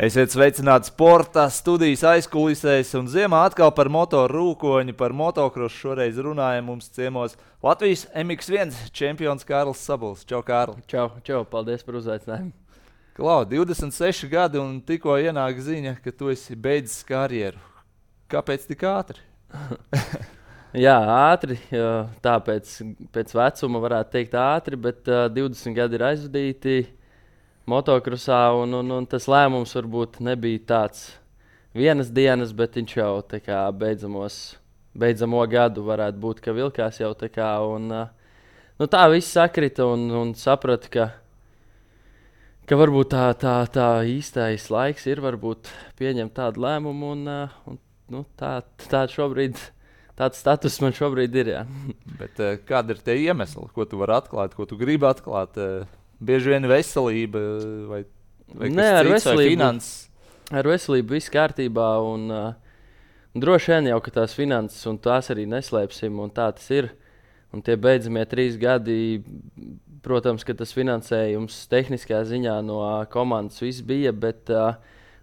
Esiet sveicināti sporta studijas aizkulisēs, un ziemā atkal par motoru rūkoņu, par motokrosu šoreiz runājam mums ciemos Latvijas MX1 čempions Kārlis Sabuls. Čau, Kārli! Čau, čau, paldies par uzaicinājumu! Klau, 26 gadi un tikko ienāk ziņa, ka tu esi beidzis karjeru. Kāpēc tik ātri? Jā, ātri. Tāpēc pēc vecuma varētu teikt ātri, bet uh, 20 gadi ir aizvadīti motokrosā. Un, un, un tas lēmums varbūt nebija tāds vienas dienas, bet viņš jau kā beidzamos, beidzamo gadu varētu būt, ka vilkās jau tā kā. Un, nu, tā viss sakrita un, un sapratu, ka, ka varbūt tā, tā, tā īstais laiks ir pieņemt tādu lēmumu. Un, un, nu, tā, tā šobrīd tāds status man šobrīd ir. Bet, kāda ir tie iemesli, ko tu vari atklāt, ko tu gribi atklāt? Uh, bieži vien veselība vai, vai Nē, ar cits, veselību. vai finanses. Ar veselību viss kārtībā. Un, uh, droši vien jau tās finanses, un tās arī neslēpsim, un tā tas ir. Un tie beidzamie trīs gadi, protams, ka tas finansējums tehniskā ziņā no uh, komandas viss bija. Bet, uh,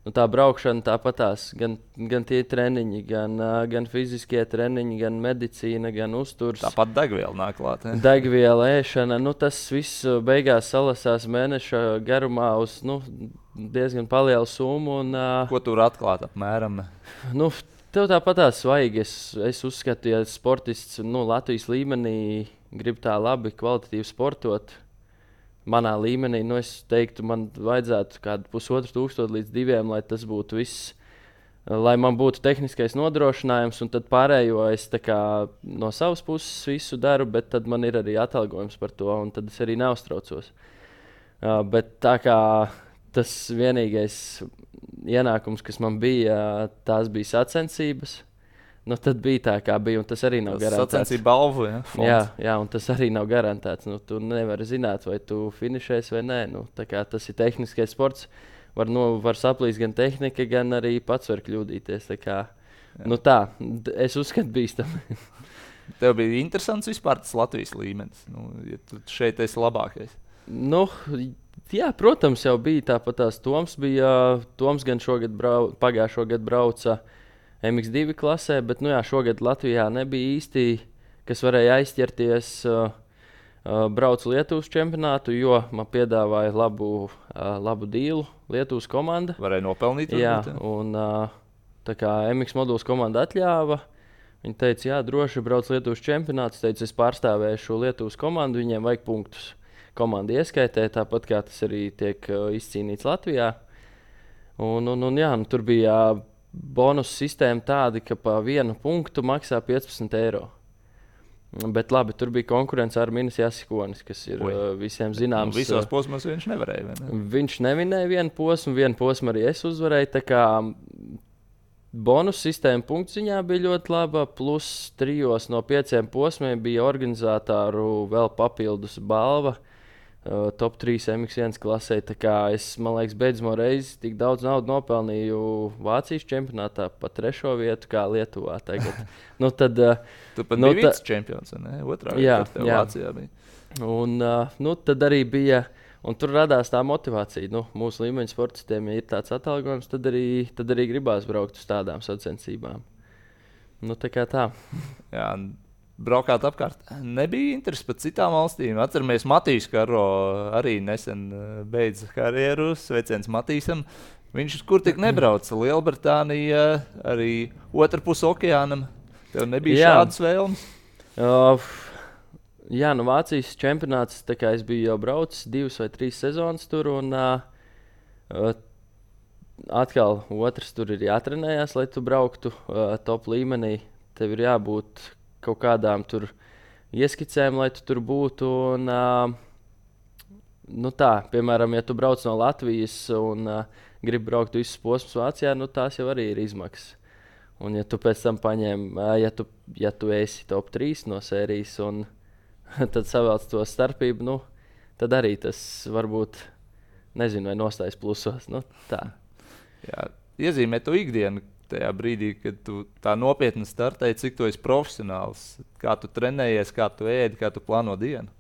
nu, tā braukšana tāpatās, gan, gan tie treniņi, gan, gan fiziskie treniņi, gan medicīna, gan uzturs. Tāpat degviela nāk klāt. Ne? Degviela ēšana, nu, tas viss beigās salasās mēneša garumā uz nu, diezgan lielu summu. Un, Ko tu vari atklāt apmēram? nu, tev tāpatās vajag. Es, es uzskatu, ja sportists nu, Latvijas līmenī grib tā labi, kvalitatīvi sportot. Manā līmenī, nu, es teiktu, man vajadzētu kaut kādu pusotru tūkstošu līdz diviem, lai tas būtu viss lai man būtu tehniskais nodrošinājums, un tad pārējo es kā, no savas puses visu daru, bet tad man ir arī atalgojums par to, un tad es arī neuztraucos. Uh, bet tā kā tas vienīgais ienākums, kas man bija, tās bija sacensības. Nu, tad bija tā, kā bija, un tas arī nav Tas garantēts. sacensību balvu. Ja? fonds. Jā, jā, un tas arī nav garantēts. Nu, tu nevari zināt, vai tu finišēsi vai nē. Nu, tas ir tehniskais sports. Var, nu, var saplīst gan tehnika, gan arī pats var kļūdīties. Tā kā, nu, tā, es uzskatu, bīstami. Tev bija interesants vispār tas Latvijas līmenis. Nu, ja tu šeit esi labākais. nu, jā, protams, jau bija tāpat tās Toms. Bija, Toms gan šogad, brau, pagājušo gadu brauca MX2 klasē, bet nu, jā, šogad Latvijā nebija īsti, kas varēja aizķerties. Uh, braucu Lietuvas čempionātu, jo man piedāvāja labu, labu dīlu Lietuvas komanda. Varēja nopelnīt. Jā, ja? un tā kā MX moduls komanda atļāva. Viņi teica, jā, droši brauc Lietuvas čempionāts. Es teicu, es pārstāvēšu Lietuvas komandu, viņiem vajag punktus. Komanda ieskaitē, tāpat kā tas arī tiek izcīnīts Latvijā. Un, un, un, jā, nu, tur bija bonus sistēma tāda, ka pa vienu punktu maksā 15 eiro. Bet labi, tur bija konkurence ar Minas Jasikonis, kas ir Oi. uh, visiem Nu, zināms. visos uh, posmos viņš nevarēja. Ne? Viņš nevinēja vienu posmu, vienu posmu arī es uzvarēju. tā kā Bonus sistēma punktu ziņā bija ļoti laba. Plus trijos no pieciem posmiem bija organizatoru vēl papildus balva. Uh, top 3 MX1 klasē. Es, man liekas, beidzamo reizi tik daudz naudas nopelnīju Vācijas čempionātā, pa trešo vietu kā Lietuvā. Tagad. nu, tad, uh, Tu pat Nu, biji viens čempions. ne? Otrā Jā, vietā jā. Vācijā bija. Un, uh, nu, tad arī bija. Un tur radās tā motivācija. Nu, mūsu līmeņa sportistiem, ir tāds atalgojums, tad arī, tad arī gribās braukt uz tādām sacensībām. Nu, tā kā tā. Jā, braukāt apkārt. Nebija interesi par citām valstīm. Atceramies, Matīs Karo arī nesen eh, beidza karjeru. Sveiciens Matīsam. Viņš kur tik nebrauca? Lielbritānija, arī otrā pusē okeānam. Tev nebija Jā. šādas vēlmes. Uh, jā, nu Vācijas čempionāts. Es biju jau braucis divas vai trīs sezonas tur. Un, uh, atkal otrs tur ir jātrenējas, lai tu brauktu uh, top līmenī. Tev ir jābūt kaut kādām tur ieskicēm, lai tu tur būtu. Un, uh, nu tā, piemēram, ja tu brauc no Latvijas un uh, gribi braukt visus posmus Vācijā, nu tās jau arī ir izmaksas. Un, ja tu pēc tam paņem, ā, ja tu, ja tu esi top 3 no sērijas, un tad savēl to starpību, nu, tad arī tas varbūt, nezinu, vai nostājas plusos. Nu, tā. Jā, iezīmē to ikdienu. Tajā brīdī, kad tu tā nopietni startēji, cik tu esi profesionāls, kā tu trenējies, kā tu ēdi, kā tu plāno dienu.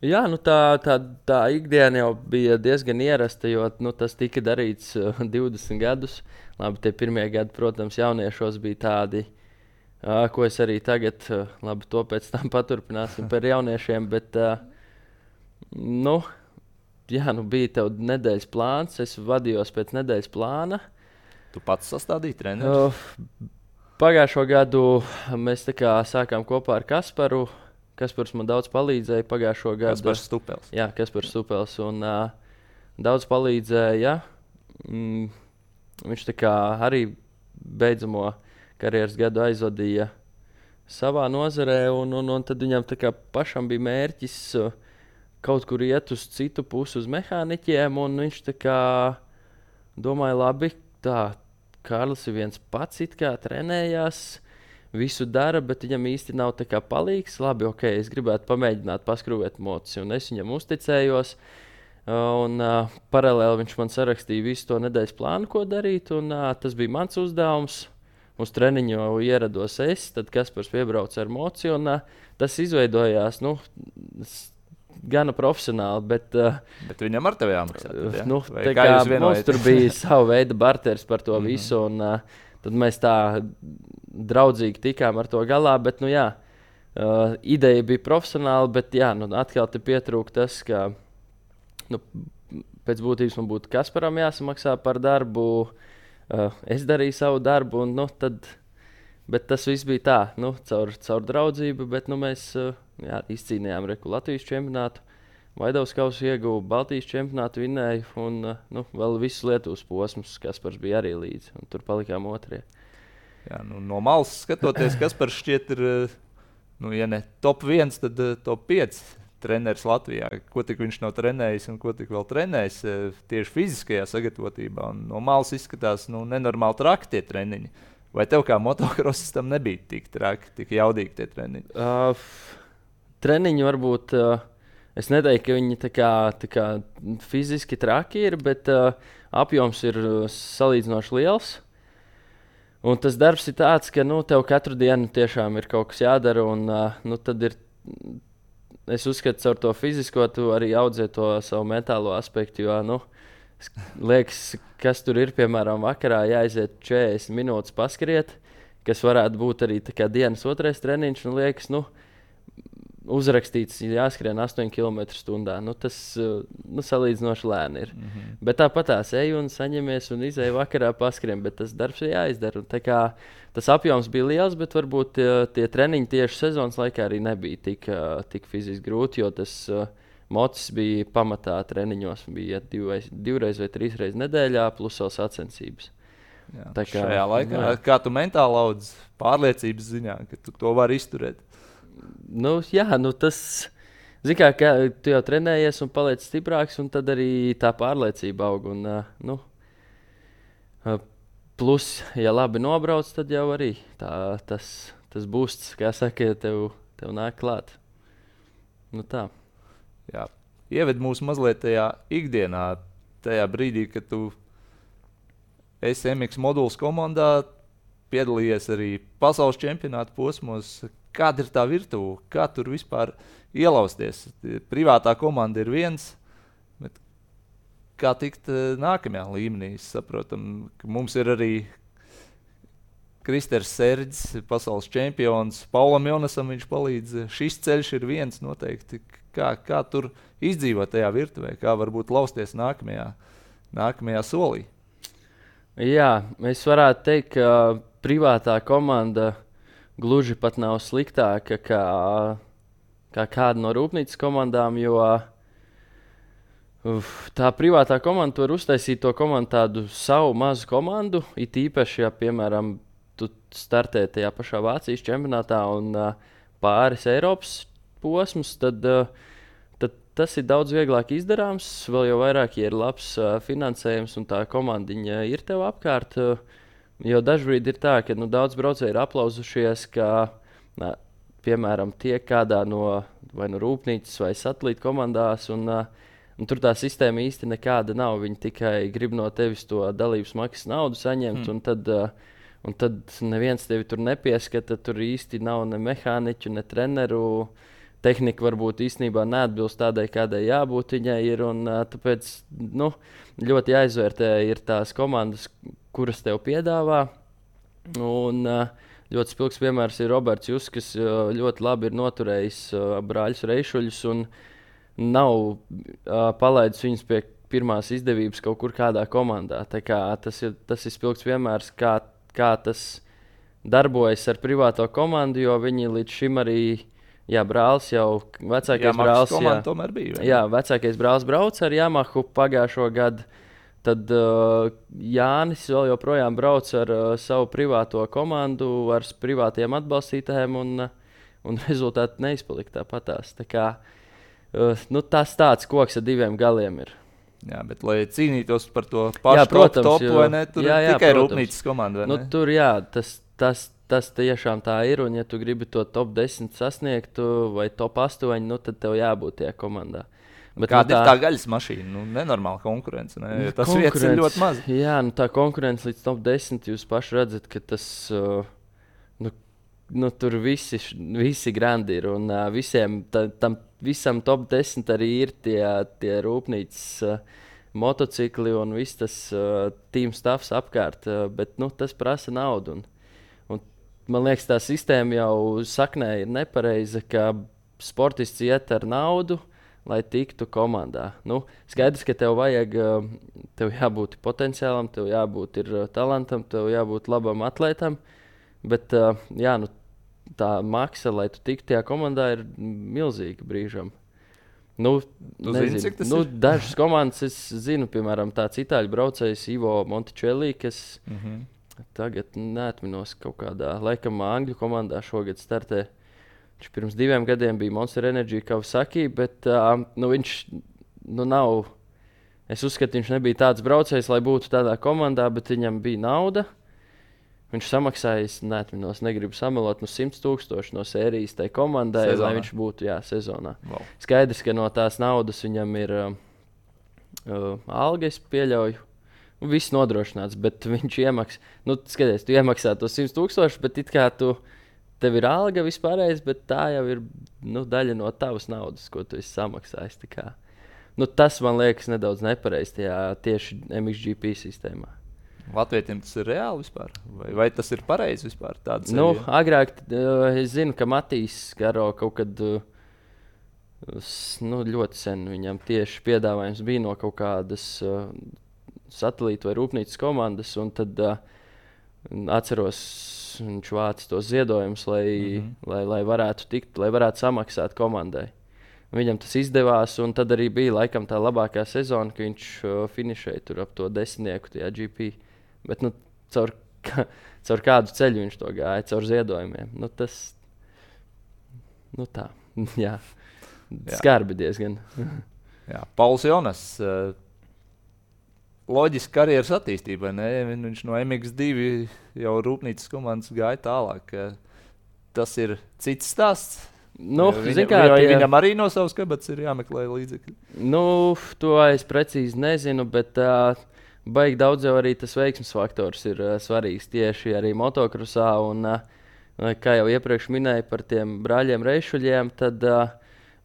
Jā, nu tā, tā, tā ikdiena jau bija diezgan ierasta, jo nu, tas tika darīts uh, 20 gadus. Labi, tie pirmie gadi, protams, jauniešos bija tādi, uh, ko es arī tagad, uh, labi, to pēc tam paturpināsim par jauniešiem. Bet, uh, nu, jā, nu bija tev nedēļas plāns, es vadījos pēc nedēļas plāna. Tu pats sastādīji treniņu? Uh, pagājušo gadu mēs sākām kopā ar Kasparu. Kaspars man daudz palīdzēja pagājušo gadu. Kaspars Stupels. Jā, Kaspars Stupels. Un, uh, daudz palīdzēja. Mm, viņš arī beidzamo karjeras gadu aizvadīja savā nozarē, un, un, un tad viņam pašam bija mērķis kaut kur iet uz citu pusi, uz mehāniķiem. Viņš domāja, labi, tā Kārlis ir viens pats, kā trenējās visu dara, bet viņam īsti nav tā kā palīgs. Labi, ok, es gribētu pamēģināt paskrūvēt mocis, un es viņam uzticējos. Un uh, paralēli viņš man sarakstīja visu to nedēļas plānu, ko darīt, un uh, tas bija mans uzdevums. Uz treniņu ierados es, tad Kaspars piebrauca ar mociju, un uh, tas izveidojās. Nu, Gana profesionāli, bet. Uh, bet viņam ar tevi jāmaksā. Tad, ja? nu, kā kā mums tur bija sava veida barteris par to mm -hmm. visu. Un, uh, tad mēs tā draudzīgi tikām ar to galā. Bet, nu, jā, uh, ideja bija profesionāla, bet jā, nu, atkal te pietrūka tas, ka nu, pēc būtības man būtu Kasparam jāsamaksā par darbu. Uh, es darīju savu darbu, un nu, tad, tas viss bija tā, nu, caur, caur draudzību. Bet nu, mēs uh, jā, izcīnījām Reku Latvijas čempionātu. Vaidovs kausu ieguva, Baltijas čempionātu vinnēja un nu, vēl visus Lietuvas posmus, kas bija arī līdzi. Tur palikām otrajā. Jā, nu, no malas skatoties, kas par šķiet ir, eh, nu, ja ne top 1, tad top 5 treneris Latvijā. Ko tik viņš nav trenējis un ko tik vēl trenējis tieši fiziskajā sagatavotībā. Un no malas izskatās nu, nenormāli traki tie treniņi. Vai tev kā motokrosistam nebija tik traki, tik jaudīgi tie treniņi? Uh, treniņi varbūt. Uh, Es neteiktu, ka viņi tā kā, tā kā fiziski traki ir, bet uh, apjoms ir salīdzinoši liels. Un tas darbs ir tāds, ka nu, tev katru dienu tiešām ir kaut kas jādara. Un, uh, nu, tad ir, es uzskatu, ka ar to fizisko tu arī audzē to savu mentālo aspektu. Jo, nu, liekas, kas tur ir, piemēram, vakarā jāiziet 40 minūtes paskriet, kas varētu būt arī dienas otrais treniņš. Un liekas, nu, uzrakstīts, jāskrien 8 km/h. Nu, tas nu, salīdzinoši lēni ir. Mm -hmm. Bet tāpat tās eju un saņemies un izēju vakarā paskrien, bet tas darbs ir jāizdara. Kā, tas apjoms bija liels, bet varbūt tie, tie treniņi tieši sezonas laikā arī nebija tik, uh, tik fiziski grūti, jo tas uh, mocis bija pamatā treniņos. Bija divreiz, divreiz vai trīsreiz nedēļā, plus vēl sacensības. Jā, tā kā šajā laikā, jā. kā tu mentāli audz pārliecības ziņā, ka tu to vari izturēt nu, jā, nu tas. Zini, kā, kā tu jau trenējies un paliec stiprāks, un tad arī tā pārliecība aug. Un, uh, nu, uh, plus, ja labi nobrauc, tad jau arī tā, tas, tas būs, kā saka, tev, tev nāk klāt. Nu, tā. Jā. Ieved mūs mazliet tajā ikdienā, tajā brīdī, kad tu esi MX moduls komandā, piedalījies arī pasaules čempionāta posmos kāda ir tā virtuve, kā tur vispār ielausties. Privātā komanda ir viens, bet kā tikt eh, nākamajā līmenī? Saprotam, ka mums ir arī Kristers Serģis, pasaules čempions, Paulam Jonasam viņš palīdz. Šis ceļš ir viens noteikti. Kā, kā tur izdzīvot tajā virtuvē, kā varbūt lausties nākamajā, nākamajā solī? Jā, mēs varētu teikt, ka privātā komanda gluži pat nav sliktāka kā, kā kāda no rūpnīcas komandām, jo uf, tā privātā komanda var uztaisīt to komandu tādu savu mazu komandu. It īpaši, ja, piemēram, tu startē tajā pašā Vācijas čempionātā un uh, pāris Eiropas posmus, tad, uh, tad tas ir daudz vieglāk izdarāms. Vēl jau vairāk, ja ir labs uh, finansējums un tā komandiņa ir tev apkārt. Uh, Jo dažkārt ir tā, ka nu, daudz braucēju ir aplausušies, ka, nā, piemēram, tiek kādā no vai nu rūpnīcas vai satelīta komandās. Un, un tur tā sistēma īsti nekāda nav. Viņi tikai grib no tevis to dalības maksas naudu saņemt. Mm. Un tad, un tad neviens tevi tur nepieskata. Tur īsti nav ne mehāniķu, ne treneru. Tehnika varbūt īstenībā neatbilst tādai, kādai jābūt viņai. Ir, un, tāpēc nu, ļoti jāizvērtē tās komandas, kuras tev piedāvā. Un, ļoti spilgts piemērs ir Roberts Jūs, kas ļoti labi ir noturējis brāļus Reišuļus un nav palaidis viņus pie pirmās izdevības kaut kur kādā komandā. Kā tas, ir, tas ir spilgts piemērs, kā, kā tas darbojas ar privāto komandu, jo viņi līdz šim arī uh, Jā, brālis jau vecākais jā, brālis. Jā, tomēr bija. Vai? Jā, vecākais brālis brauca ar Yamahu pagājušo gadu. Tad uh, Jānis vēl joprojām brauc ar uh, savu privāto komandu, ar privātiem atbalstītājiem, un, uh, un rezultāti neizpalika tāpatās. Tā kā, uh, nu, tas tāds koks ar diviem galiem ir. Jā, bet, lai cīnītos par to pašu jā, protams, top, jo, ne, tur jā, jā, tikai protams. rūpnīcas komanda. Nu, tur jā, tas, tas, tas tiešām tā ir. Un, ja tu gribi to top 10 sasniegt, vai top 8, nu, tad tev jābūt tajā komandā. Bet, Kāda nu, tā, ir tā gaļas mašīna? Nu, nenormāla konkurence. Ne? Jo tas vietas ir ļoti maz. Jā, nu, tā konkurence līdz top 10. Jūs paši redzat, ka tas. Uh, nu, nu, tur visi, visi grandi ir. Un uh, visiem, ta, tam visam top 10 arī ir tie, tie rūpnīcas uh, motocikli un viss tas uh, team stāvs apkārt. Uh, bet nu, tas prasa naudu. Un, man liekas, tā sistēma jau saknē ir nepareiza, ka sportists iet ar naudu, lai tiktu komandā. Nu, skaidrs, ka tev vajag, eh, tev jābūt potenciālam, tev jābūt ir, eh, talantam, tev jābūt labam atlētam. Bet eh, jā, nu, tā maksa, lai tu tiktu tajā komandā, ir milzīga brīžam. Nu, nezinu, zini, nu, dažas komandas es zinu, piemēram, tāds itāļu braucējs Ivo Monticelli, kas mm -hmm Tagad neatminos kaut kādā, laikam, Angļu komandā šogad startē. Viņš pirms diviem gadiem bija Monster Energy Kawasaki, bet uh, nu, viņš nu, nav. Es uzskatu, viņš nebija tāds braucējs, lai būtu tādā komandā, bet viņam bija nauda. Viņš samaksāja, neatminos, negribu samelot, no nu, 100 tūkstoši no sērijas tai komandai, sezonā. lai viņš būtu jā, sezonā. Wow. Skaidrs, ka no tās naudas viņam ir uh, alga, es pieļauju. Viss nodrošināts, bet viņš iemaksā, nu, skaties, tu iemaksā to 100 tūkstošus, bet it kā tu, tev ir alga vispārējais, bet tā jau ir nu, daļa no tavas naudas, ko tu esi samaksājis. Nu, tas man liekas nedaudz nepareizi tajā tieši MXGP sistēmā. Latvijam tas ir reāli vispār? Vai, vai tas ir pareizi vispār? Nu, agrāk uh, es zinu, ka Matīs Karo kaut kad. Uh, Nu, ļoti sen viņam tieši piedāvājums bija no kaut kādas uh, satelītu vai rūpnīcas komandas. Tad uh, atceros, viņš vāca tos ziedojumus, lai, mm -hmm. lai, lai varētu tikt, lai varētu samaksāt komandai. Viņam tas izdevās, un tad arī bija laikam tā labākā sezona, kad viņš uh, finišēja tur ap to desmitnieku, tajā GP. Bet nu, caur, ka, caur kādu ceļu viņš to gāja, caur ziedojumiem. Nu, tas nu, tā, jā. jā. skarbi diezgan. jā, Pauls Jonas. Uh loģiski karjeras attīstībai. Ne? Viņš no MX2 jau rūpnīcas komandas gāja tālāk. Tas ir cits stāsts. Nu, viņa, kā, tie... Viņam arī no savas kabatas ir jāmeklē līdzekļi. Nu, to es precīzi nezinu, bet uh, baigi daudz jau arī tas veiksmes faktors ir uh, svarīgs tieši arī motokrosā. Un, uh, kā jau iepriekš minēju par tiem brāļiem Reišuļiem, tad uh,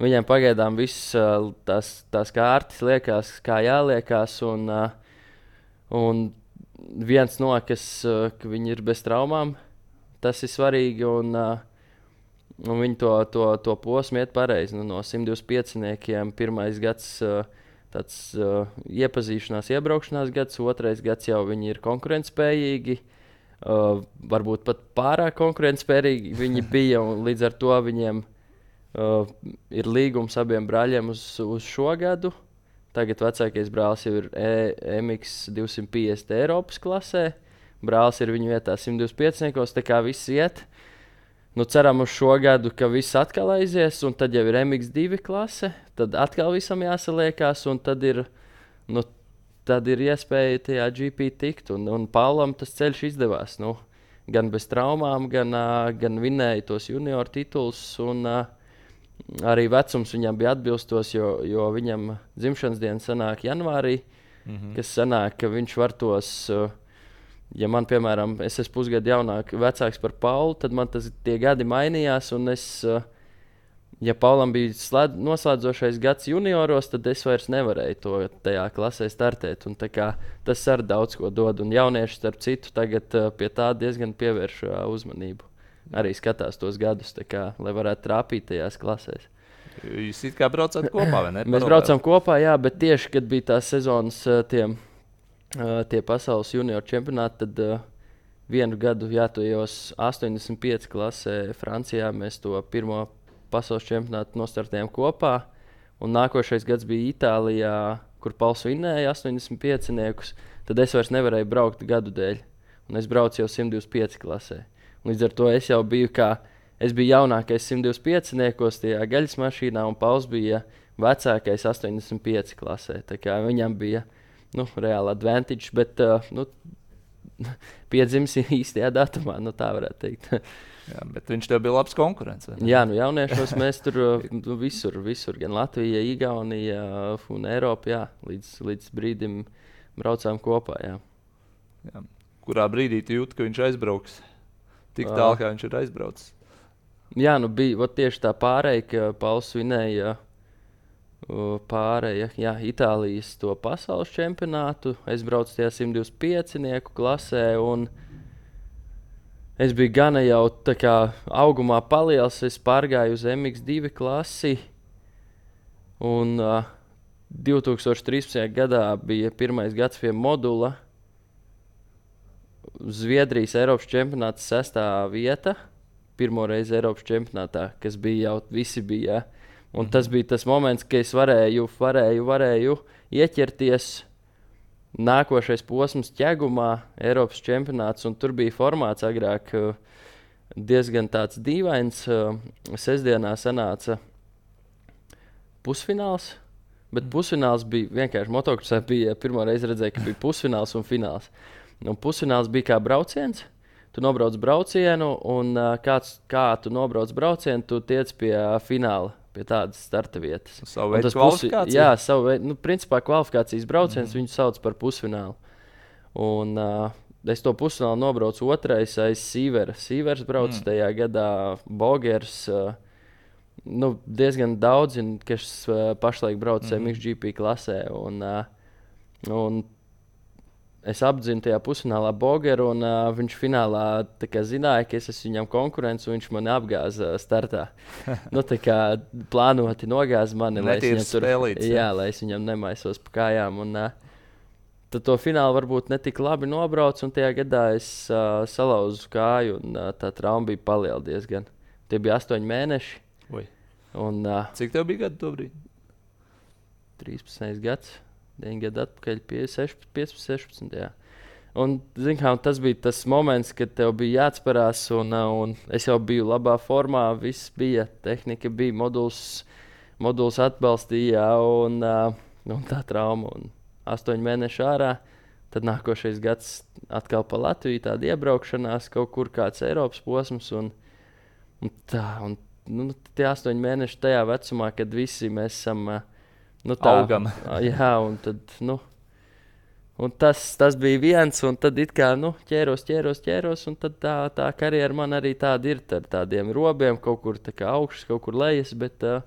viņiem pagaidām viss uh, tās, tās kārtas liekas, kā jāliekās. Un, uh, Un viens no, kas uh, viņi ir bez traumām, tas ir svarīgi. Un, uh, un viņi to, to, to posmu iet pareizi. Nu, no 125. pirmais gads. Uh, tāds uh, iepazīšanās, iebraukšanās gads, otrais gads jau viņi ir konkurētspējīgi. Uh, varbūt pat pārāk konkurētspējīgi viņi bija. Līdz ar to viņiem uh, ir līgums abiem brāļiem uz, uz šo gadu. Tagad vecākais brālis jau ir e MX 250 Eiropas klasē. Brālis ir viņa vietā 125. Tā kā viss iet. Nu, ceram uz šo gadu, ka viss atkal aizies, un tad jau ir MX2 klase. Tad atkal visam jāsaliekās, un tad ir, nu, tad ir iespēja tajā GP tikt. Un, un Paulam tas ceļš izdevās. Nu, gan bez traumām, gan, gan vinēja tos junior titulus. Un, uh, arī vecums viņam bija atbilstošs, jo, jo viņam dzimšanas diena sanāk janvārī, mm -hmm. kas sanāk, ka viņš var tos. Uh, ja man, piemēram, es esmu pusgadu jaunāks, vecāks par Paulu, tad man tas tie gadi mainījās, un es, uh, ja Paulam bija slēd, noslēdzošais gads junioros, tad es vairs nevarēju to tajā klasē startēt. Un, kā, tas arī daudz ko dod. Un jaunieši, starp citu, tagad uh, pie tā diezgan pievērš uzmanību. Arī skatās tos gadus, kā, lai varētu trāpīt tajās klasēs. Jūs kā braucat kopā, vai ne? Mēs braucam kopā, jā, bet tieši kad bija tās sezonas, tie, tie pasaules junioru čempionāti, tad uh, vienu gadu, jā, tajos 85 klasē Francijā mēs to pirmo pasaules čempionātu nostartējām kopā. Un nākošais gads bija Itālijā, kur Pauls vinnēja 85. Tad es vairs nevarēju braukt gadu dēļ. Un es braucu jau 125 klasē. Līdz ar to es jau biju kā. Es biju jaunākais 125. tajā gaļas mašīnā, un Pauls bija vecākais 85 klasē. Viņam bija nu, reāli advantage, bet uh, nu, piedzimis īstajā datumā, nu, tā varētu teikt. Jā, bet viņš tev bija labs konkurents. Jā, nu jauniešos mēs tur nu, visur, visur, gan Latvijā, Igaunijā un Eiropā, jā, līdz, līdz brīdim braucām kopā. Jā. Jā. Kurā brīdī tu jūti, ka viņš aizbrauks tik tālu, kā viņš ir aizbraucis? Jā, nu bija tieši tā pārējai, ka Pauls svinēja pārēja jā, Itālijas to pasaules čempionātu. Es braucu tajā 125 klasē. Un, Es biju gana jau tā kā augumā paliels. Es pārgāju uz MX2 klasi. Un uh, 2013. gadā bija pirmais gads pie modula. Zviedrijas Eiropas čempionāta sestā vieta. Pirmo reizi Eiropas čempionātā, kas bija jau visi bija. Un tas bija tas moments, kad es varēju, varēju, varēju ieķerties nākošais posms ķegumā, Eiropas čempionāts, un tur bija formāts agrāk uh, diezgan tāds dīvains. Uh, sestdienā sanāca pusfināls. Bet pusfināls bija vienkārši. Bija pirmā reize redzēju, ka bija pusfināls un fināls. Un pusfināls bija kā brauciens. Tu nobrauc braucienu, un kāds, kā tu nobrauc braucienu, tu tiec pie fināla pie tādas starta vietas. Savu veidu kvalifikāciju? Jā, savu veidu. Nu, principā kvalifikācijas brauciens mm. viņu sauc par pusfinālu. Un, uh, Es to pusfinālu nobraucu otrais aiz Sīvera. Sīvers brauc mm. tajā gadā, Bogers. Uh, nu, diezgan daudzi, kas uh, pašlaik brauc mm. MXGP klasē. Un, uh, un es apzinu tajā pusfinālā Bogeru, un uh, viņš finālā kā, zināja, ka es esmu viņam konkurents, un viņš mani apgāza startā. nu, tā kā plānoti nogāza mani, lai es, tur, spēlīts, jā, lai es viņam nemaisos pa kājām. Un, uh, tad to finālu varbūt ne tik labi nobraucu, un tajā gadā es uh, salauzu kāju, un uh, tā trauma bija paliela diezgan. Tie bija astoņi mēneši. Oi. Un, uh, Cik tev bija gadi tobrīd? 13 gads. 9 gadu atpakaļ, 15, 16. Jā. Un, kā, tas bija tas moments, kad tev bija jāatcerās, un, un es jau biju labā formā. Viss bija, tehnika bija, moduls, moduls atbalstīja, un, un tā trauma. Un astoņi mēneši ārā. Tad nākošais gads atkal pa Latviju, tāda iebraukšanās, kaut kur kāds Eiropas posms. Un, un tā, un, nu, tie astoņi mēneši tajā vecumā, kad visi mēs esam. Uh, Nu, tā augam. jā, un tad. Nu, Un tas, tas bija viens, un tad it kā nu, ķēros, ķēros, ķēros, un tā, tā karjera man arī tāda ir ar tādiem robiem, kaut kur augšas, kaut kur lejas, bet uh,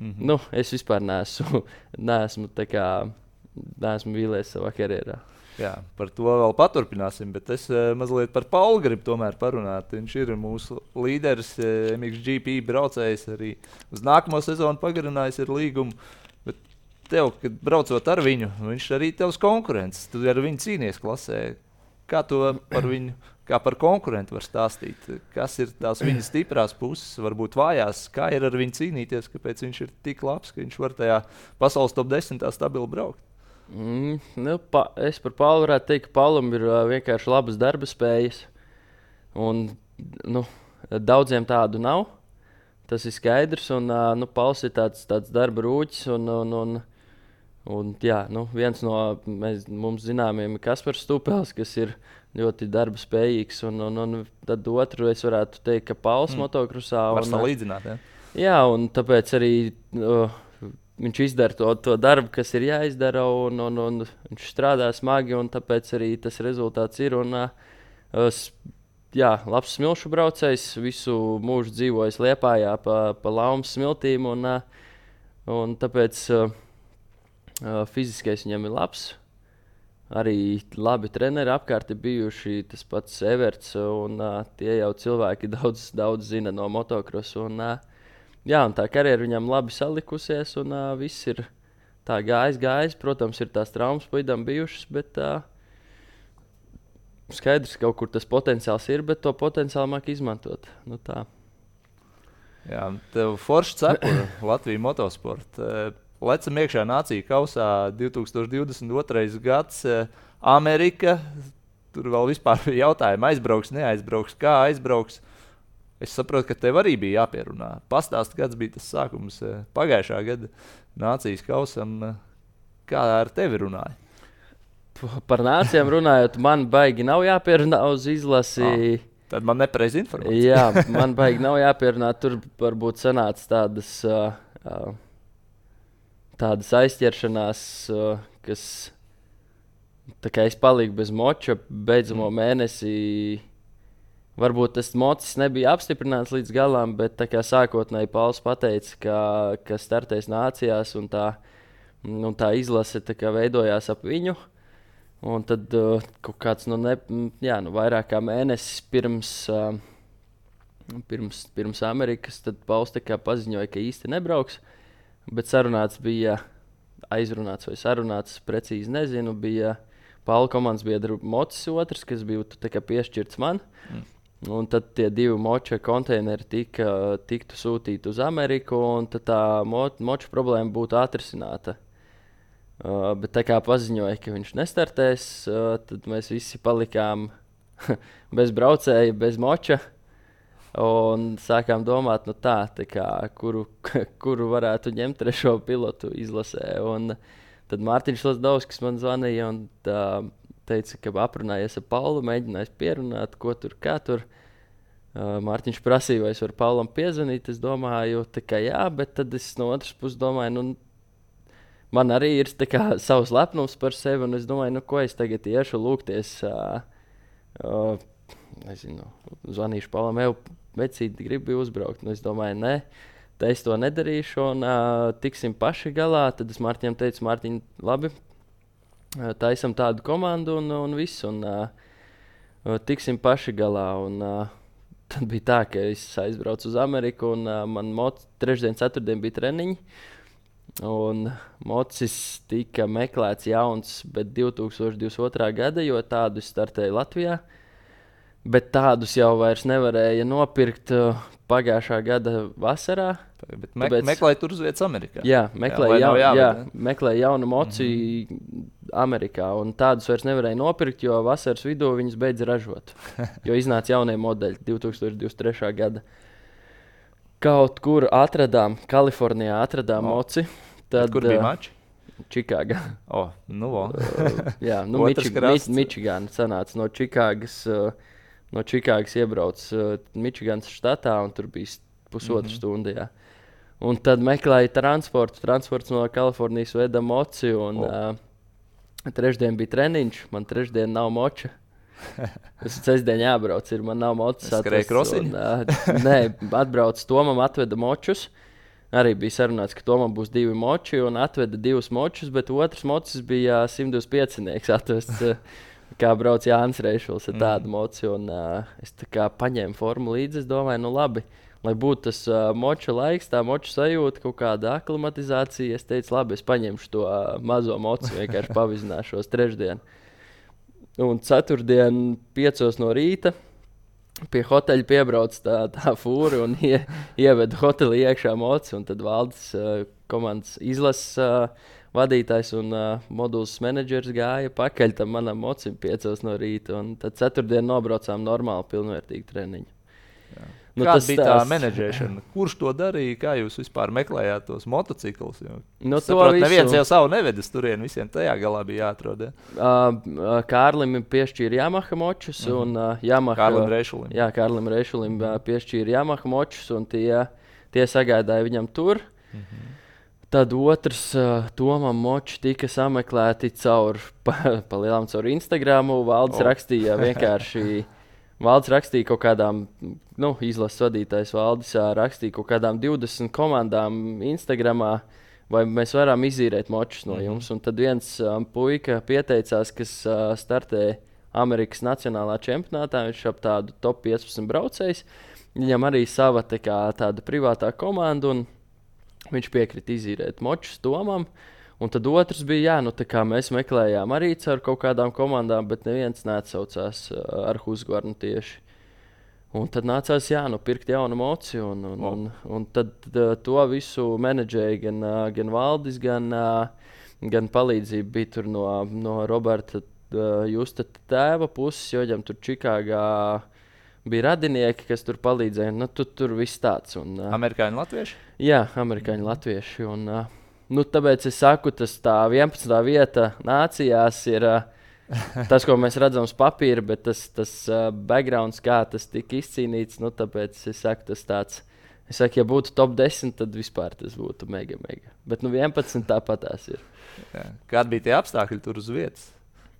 mm -hmm. nu, es vispār neesmu, neesmu, kā, neesmu vīlies savā karjerā. Jā, par to vēl paturpināsim, bet es mazliet par Pauli gribu tomēr parunāt. Viņš ir mūsu līderis, MXGP braucējs arī uz nākamo sezonu pagarinājis ar līgumu. Uh, tev, kad braucot ar viņu, viņš arī ir tavs konkurents. Tu ar viņu cīnies klasē. Kā to par viņu, kā par konkurentu var stāstīt? Kas ir tās viņa stiprās puses, varbūt vājās? Kā ir ar viņu cīnīties? Kāpēc viņš ir tik labs, ka viņš var tajā pasaules top 10 stabili braukt? Mm, nu, pa, es par Paulu varētu teikt, ka Paulam ir uh, vienkārši labas darba spējas. Un, nu, daudziem tādu nav. Tas ir skaidrs. Un, uh, nu, Pauls ir tāds, tāds darba rūķis. Un, un, un, Un, jā, nu, viens no mēs, mums zināmiem ir Kaspars Stupels, kas ir ļoti darba spējīgs. Un, un, un tad otru es varētu teikt, ka Pauls mm. motokrosā. Un, salīdzināt, ja? jā, un tāpēc arī uh, viņš izdara to, to darbu, kas ir jāizdara, un, un, un viņš strādā smagi, un tāpēc arī tas rezultāts ir. Un, uh, jā, labs smilšu braucējs. Visu mūžu dzīvojis Liepājā pa, pa laumas smiltīm. Un, uh, un tāpēc uh, fiziskais viņam ir labs. Arī labi treneri apkārt ir bijuši. Tas pats Everts. Un, uh, tie jau cilvēki daudz, daudz zina no motocrossa. Un, uh, jā, un tā karjera viņam labi salikusies. Un uh, viss ir tā gājis, gājis. Protams, ir tās traumas pavisam bijušas. Bet, uh, skaidrs, ka kaut kur tas potenciāls ir, bet to potenciālu māk izmantot. Nu, tā. Jā, tev forši cepura Latvijas motosporta. Eh, lecam iekšā nācija kausā 2022. gads. Eh, Amerika. Tur vēl vispār bija jautājumi, aizbrauks, neaizbrauks, kā aizbrauks. Es saprotu, ka tev arī bija jāpierunā. Pastāst, kāds bija tas sākums eh, pagājušā gada nācijas kausam. Kā ar tevi runāja? par nācijām runājot, man baigi nav jāpierunā uz izlasi. Ah. Tad man nepareizi informācija. Jā, man baigi nav jāpierunā. Tur varbūt sanāca tādas, uh, uh, tādas aizķeršanās, uh, kas. Tā kā es paliku bez moča beidzamo mm. mēnesi. Varbūt tas mocis nebija apstiprināts līdz galam, bet sākotnēji Pauls teica, ka, ka startēs nācijās un tā, un tā izlase tā veidojās ap viņu. Uh, Un tad uh, kaut kāds nu, ne, jā, nu, vairāk kā mēnesis pirms, uh, pirms, pirms Amerikas, tad Pauls paziņoja, ka īsti nebrauks. Bet sarunāts bija aizrunāts vai sarunāts, precīzi nezinu. Bija Paula komandas biedra mocis otrs, kas bija piešķirts man. Mm. Un tad tie divi moča konteineri tika, tiktu sūtīti uz Ameriku, un tā mo, moča problēma būtu atrisināta. Uh, bet tā kā paziņoja, ka viņš nestartēs, uh, tad mēs visi palikām bez braucēja, bez moča. Un sākām domāt, nu tā, tā kā, kuru, kuru varētu ņemt trešo pilotu izlasē. Un tad Mārtiņš Lasdovskis man zvanīja un tā, teica, ka aprunājies ar Paulu, mēģinājis pierunāt, ko tur, kā tur. Uh, Mārtiņš prasīja, vai es varu Paulam piezvanīt. Es domāju, ka jā, bet tad es no otras puses domāju, nu, man arī ir kā, savs lepnums par sevi, es domāju, nu, ko es tagad iešu lūgties. Uh, uh, nezinu, zvanīšu Paulam, jau vecīti gribi uzbraukt. Nu, es domāju, nē, tā es to nedarīšu, un uh, tiksim paši galā. Tad es Mārtiņam teicu, Mārtiņ, labi, uh, taisam tādu komandu un, un viss, un uh, tiksim paši galā. Un, uh, Tad bija tā, ka es aizbraucu uz Ameriku, un uh, man trešdien, ceturtdien bija treniņi. Uh, Un mocis tika meklēts jauns, bet 2022. gada, jo tādu startēja Latvijā. Bet tādus jau vairs nevarēja nopirkt uh, pagājušā gada vasarā. Bet me Tāpēc, meklēja tur uz vietas Amerikā. Jā, meklēja, jā, jaun, jā, meklēja jaunu mociju mm -hmm. Amerikā. Un tādus vairs nevarēja nopirkt, jo vasaras vidū viņas beidza ražot. jo iznāca jaunie modeļi 2023. gada kaut kur atradām, Kalifornijā atradām oh. moci. Tad, kur bija mačs? Čikāga. Oh, nu, uh, jā, nu, Mičigāna sanāca no Čikāgas. Uh, no Čikāgas iebrauc uh, Mičigānas štatā, un tur bija pusotra mm -hmm. stunda. Jā. Un tad meklēja transportu. Transports no Kalifornijas veda moci. Un, oh. uh, trešdien bija treniņš, man trešdien nav moča. Es sestdien jābrauc, ir man nav mocis. Ir krosiņš. Uh, nē, atbrauc Tomam, atveda močus. Arī bija sarunāts, ka Tomam būs divi moči, un atveda divus močus, bet otrs mocis bija 125. atvests. Kā brauc Jānis Reišs ar tādu mm. moci. Un, uh, es tā kā paņēmu formu līdzi. Es domāju, nu labi, lai būtu tas uh, moča laiks, tā moča sajūta, kaut kāda aklimatizācija. Es teicu, labi, es paņemšu to uh, mazo moci, vienkārši pavizināšos trešdien. Un ceturtdien, piecos no rīta, pie hoteļa piebrauc tā, tā fūra un ie, ieveda hotelī iekšā mocis. Tad valdes uh, komandas izlases uh, vadītājs un uh, moduls menedžers gāja pakaļ tam manam mocim piecos no rīta. Tad ceturtdien nobraucām normāli, pilnvērtīgi treniņu. Jā. Nu, Kāda tas bija tā tās... menedžēšana? Kurš to darīja? Kā jūs vispār meklējāt tos motociklus? Jo, nu, saprot, visu... Neviens jau savu nevedis turien, visiem tajā galā bija jāatrod. Ja? Uh, Kārlim piešķīra Yamaha močus, mm -hmm. un uh, Yamaha, Kārlim Reišulim. Jā, Kārlim Reišulim uh, piešķīra Yamaha močus, un tie, tie sagādāja viņam tur. Mm -hmm. Tad otrs, uh, Tomam Močs, tika sameklēti caur, pa, pa lielām caur Instagram. Valdes oh. rakstīja vienkārši Valds rakstīja kaut kādām, nu, izlases vadītājs Valdis rakstīja kaut kādām 20 komandām Instagramā. Vai mēs varam izīrēt močus no jums? Un tad viens um, puika pieteicās, kas uh, startē Amerikas Nacionālā čempionātā. Viņš ap tādu top 15 braucējs. Viņam arī sava tā kā, tāda privātā komanda, un viņš piekrita izīrēt močus Tomam. Un tad otrs bija, jā, nu, tā kā mēs meklējām arī caur kaut kādām komandām, bet neviens neatsaucās uh, ar Husgvarnu tieši. Un tad nācās, jā, nu, pirkt jaunu mociju, un, un, un, un tad uh, to visu menedžēja gan, uh, gan Valdis, gan, gan palīdzība bija tur no, no Roberta Justa tēva puses, jo viņam tur Čikāgā bija radinieki, kas tur palīdzēja. Nu, tu, tur viss tāds. Un, uh, Amerikāņu latvieši? Jā, amerikāņu latvieši. Un, uh, nu, tāpēc es saku, tas tā 11. vieta nācijās ir. Uh, tas, ko mēs redzam uz papīra, bet tas, tas uh, background, kā tas tika izcīnīts, nu, tāpēc es saku, tas tāds. Es saku, ja būtu top 10, tad vispār tas būtu mega, mega. Bet nu 11 tāpat tās ir. Jā. Kādi bija tie apstākļi tur uz vietas?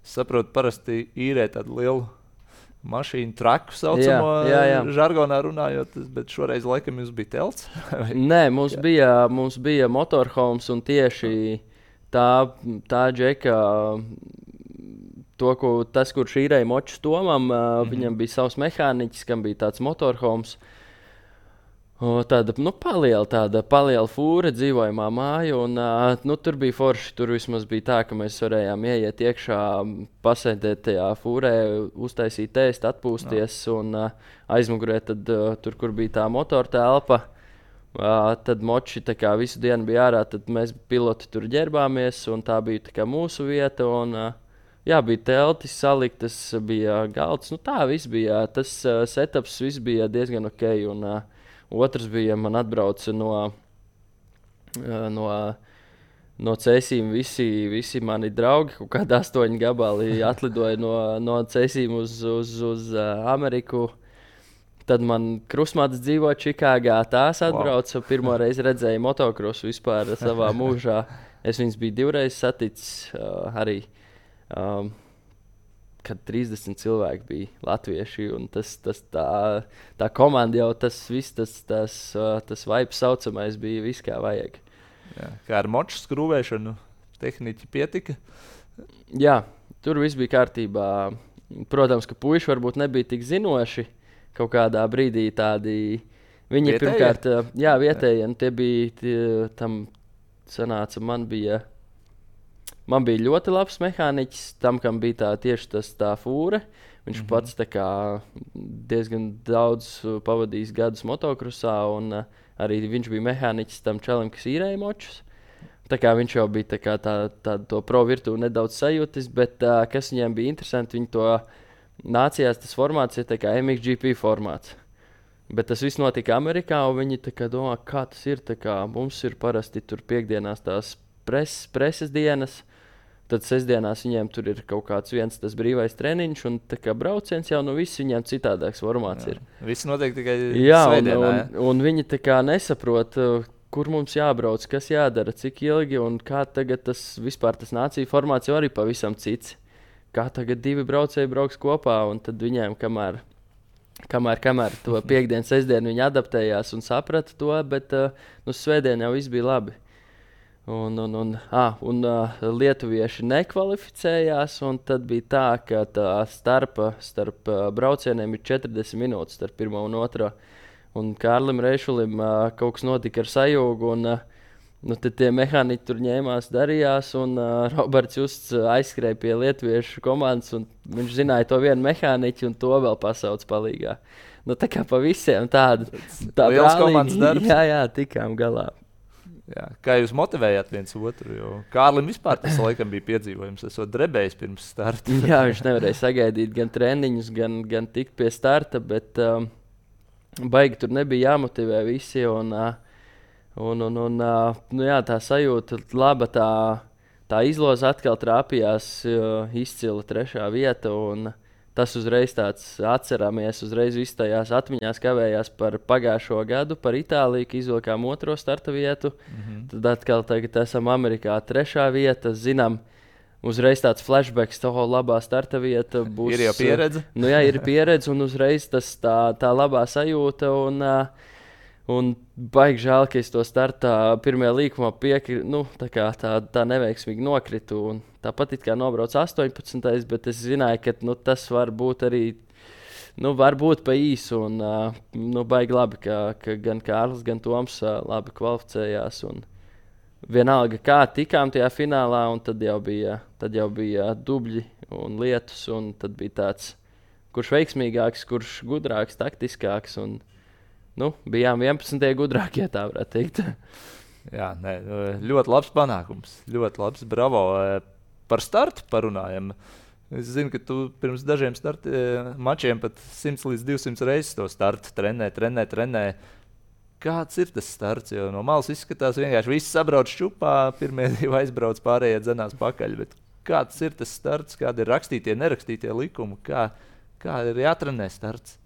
Es saprotu, parasti īrē tādu lielu mašīnu traku saucamo, Jā, jā, jā. žargonā runājot, bet šoreiz laikam jums bija telts. Nē, mums bija, mums bija motorhomes un tieši tā, tā džeka. To, ko, tas, kurš īrēja močus Tomam, mm -hmm. viņam bija savs mehāniķis, kam bija tāds motorhomes. O, Tāda nu, paliela, tāda paliela fūra, dzīvojamā māja. Un, nu, tur bija forši. Tur vismaz bija tā, ka mēs varējām ieiet iekšā, pasēdēt tajā fūrē, uztaisīt tēstu, atpūsties. Un uh, aizmugurē tad, tur, kur bija tā motora telpa, tad moči kā visu dienu bija ārā. Tad mēs piloti tur ģērbāmies, un tā bija tā kā mūsu vieta. Un, Jā, bija teltis, saliktas, bija galds. Nu, tā viss bija. Tas uh, setups viss bija diezgan ok. Un, uh, otrs bija, man atbrauca no, uh, no, no cēsīm visi, visi mani draugi. Kaut kādā astoņu gabali atlidoja no, no cēsīm uz, uz, uz uh, Ameriku. Tad man krustmāte dzīvo Čikāgā. Tās atbrauca. Wow. Pirmo reizi redzēju motocrossu vispār savā mūžā. Es viņas biju divreiz saticis uh, arī. Um, kad 30 cilvēki bija latvieši. un Tas, tas, tā, tā komanda jau tas viss, tas, tas, tas vibes saucamais bija viss kā vajag. Jā. Kā ar moču skrūvēšanu, tehniski pietika. Jā, tur viss bija kārtībā. Protams, ka puiši varbūt nebija tik zinoši. Kaut kādā brīdī tādi viņi Vietējie? pirmkārt, jā, vietējie, un tie bija tie, tam sanāca, man bija. Man bija ļoti labs mehāniķis, tam, kam bija tā tieši tas tā fūra. Viņš mm -hmm. pats kā, diezgan daudz uh, pavadījis gadus motokrosā, un uh, arī viņš bija mehāniķis tam čelim, kas īrēja močus. Tā kā viņš jau bija tā kā tā, tā, to pro virtuvi nedaudz sajūtis, bet uh, kas viņiem bija interesanti, viņi to nācijās tas formāts ir kā MXGP formāts. Bet tas viss notika Amerikā, un viņi kā domā, kā tas ir. Kā, mums ir parasti tur piekdienās tās pres, preses dienas, tad sestdienās viņiem tur ir kaut kāds viens tas brīvais treniņš, un tā kā brauciens jau no viss viņiem citādāks formāts ir. Viss notiek tikai Jā, un, un, jā? un viņi tā kā nesaprot, uh, kur mums jābrauc, kas jādara, cik ilgi un kā tagad tas vispār tas nācija formāts jau arī pavisam cits. Kā tagad divi braucēji brauks kopā, un tad viņiem kamēr. Kamēr, kamēr to piekdienas, sestdienu viņi adaptējās un saprata to, bet uh, nu, svētdien jau viss bija labi. Un, un, un, ah, un uh, lietuvieši nekvalificējās, un tad bija tā, ka tā starpa starp uh, braucieniem ir 40 minūtes starp pirmo un otro. Un Kārlim Reišulim uh, kaut kas notika ar sajūgu, un uh, nu, tie mehāniķi tur ņēmās, darījās, un uh, Roberts Justs aizskrēja pie lietuviešu komandas, un viņš zināja to vienu mehāniķu, un to vēl pasauc palīgā. Nu, tā kā pa visiem tāda tā darbs. Jā, jā, tikām galā. Jā. Kā jūs motivējāt viens otru? Jo Kārlim vispār tas laikam bija piedzīvojums. Es esmu drebējis pirms starta. Jā, viņš nevarēja sagaidīt gan treniņus, gan, gan tikt pie starta, bet um, baigi tur nebija jāmotivē visi. Un, uh, un, un, un, uh, nu, jā, tā sajūta, laba tā, tā izloze atkal trāpījās uh, izcila trešā vieta. Un, Tas uzreiz tāds atceramies, uzreiz viss tajās atmiņās kavējās par pagājušo gadu, par Itāliju, ka izvilkām otro starta vietu. Mhm. Tad atkal tagad esam Amerikā trešā vieta. Zinām, uzreiz tāds flashbacks, tā labā starta vieta būs. Ir jau pieredze. Nu, jā, ir pieredze, un uzreiz tas tā, tā labā sajūta. Un, un baigi žēl, ka es to startā pirmajā līkumā piekrītu, nu, tā, kā, tā, tā neveiksmīgi nokritu. Un tāpat it kā nobraucu 18. bet es zināju, ka nu, tas var būt arī. Nu, varbūt pa īsu, un uh, nu, baigi labi, ka, ka gan Kārlis, gan Toms uh, labi kvalificējās. Un, vienalga, kā tikām tajā finālā, un tad jau bija, tad jau bija dubļi un lietus. Un tad bija tāds, kurš veiksmīgāks, kurš gudrāks, taktiskāks. Un, nu, bijām 11. gudrākie, tā varētu teikt. Jā, nē, ļoti labs panākums. Ļoti labs. Bravo. Par startu parunājam. Es zinu, ka tu pirms dažiem starti, mačiem pat 100 līdz 200 reizes to startu trenē, trenē, trenē kāds ir tas starts. Jo no malas izskatās, vienkārši viss sabrauc čūpā, pirmie divi aizbrauc, pārējie dzenās pakaļ. Bet kāds ir tas starts, kādi ir rakstītie, nerakstītie likumi, kā, kā ir jāatrenē starts?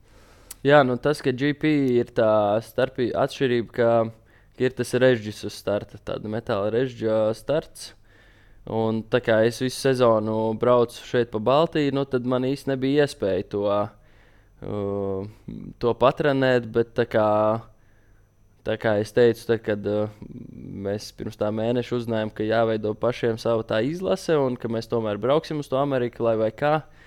Jā, nu tas, ka GP ir tā starpība, atšķirība, ka, ka ir tas režģis uz starta, tāda metāla režģa starts. Un tā kā es visu sezonu braucu šeit pa Baltiju, nu, tad man īsti nebija iespēja to, uh, to patrenēt. Bet tā kā Tā kā es teicu, tad, kad uh, mēs pirms tā mēneša uzzinājām, ka jāveido pašiem sava tā izlase un ka mēs tomēr brauksim uz to Ameriku, lai vai kā, uh,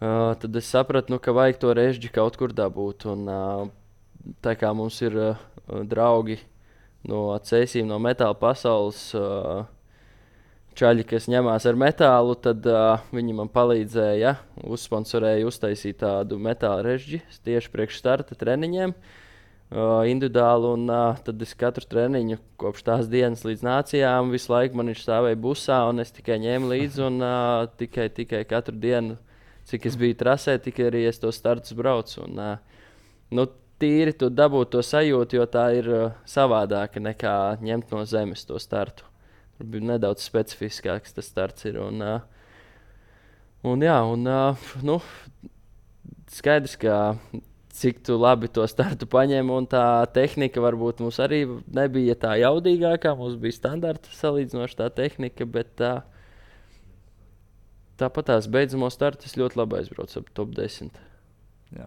tad es sapratu, nu, ka vajag to režģi kaut kur dabūt. Un, uh, tā kā mums ir uh, draugi no cēsīm, no metāla pasaules. Uh, Čaļi, kas ņemās ar metālu, tad uh, viņi man palīdzēja, uzsponsorēja uztaisīt tādu metāla režģi tieši priekš starta treniņiem. Uh, uh, individuāli. Un, uh, tad es katru treniņu kopš tās dienas līdz nācijām visu laiku man viņš stāvēja busā, un es tikai ņēmu līdzi. Un, uh, tikai, tikai katru dienu, cik es biju trasē, tikai arī es to startus braucu. Un, uh, nu, tīri tu dabūt to sajūtu, jo tā ir uh, savādāka nekā ņemt no zemes to startu. Tur bija nedaudz specifiskāks tas starts. Ir, un, uh, un, jā, un, uh, nu, skaidrs, ka cik labi to startu paņēmi. Un tā tehnika varbūt mums arī nebija tā jaudīgākā. Mums bija standarta salīdzinoši tā tehnika, bet tā, tāpat tās beidzamo startu es ļoti labi aizbraucu ap top 10. Jā,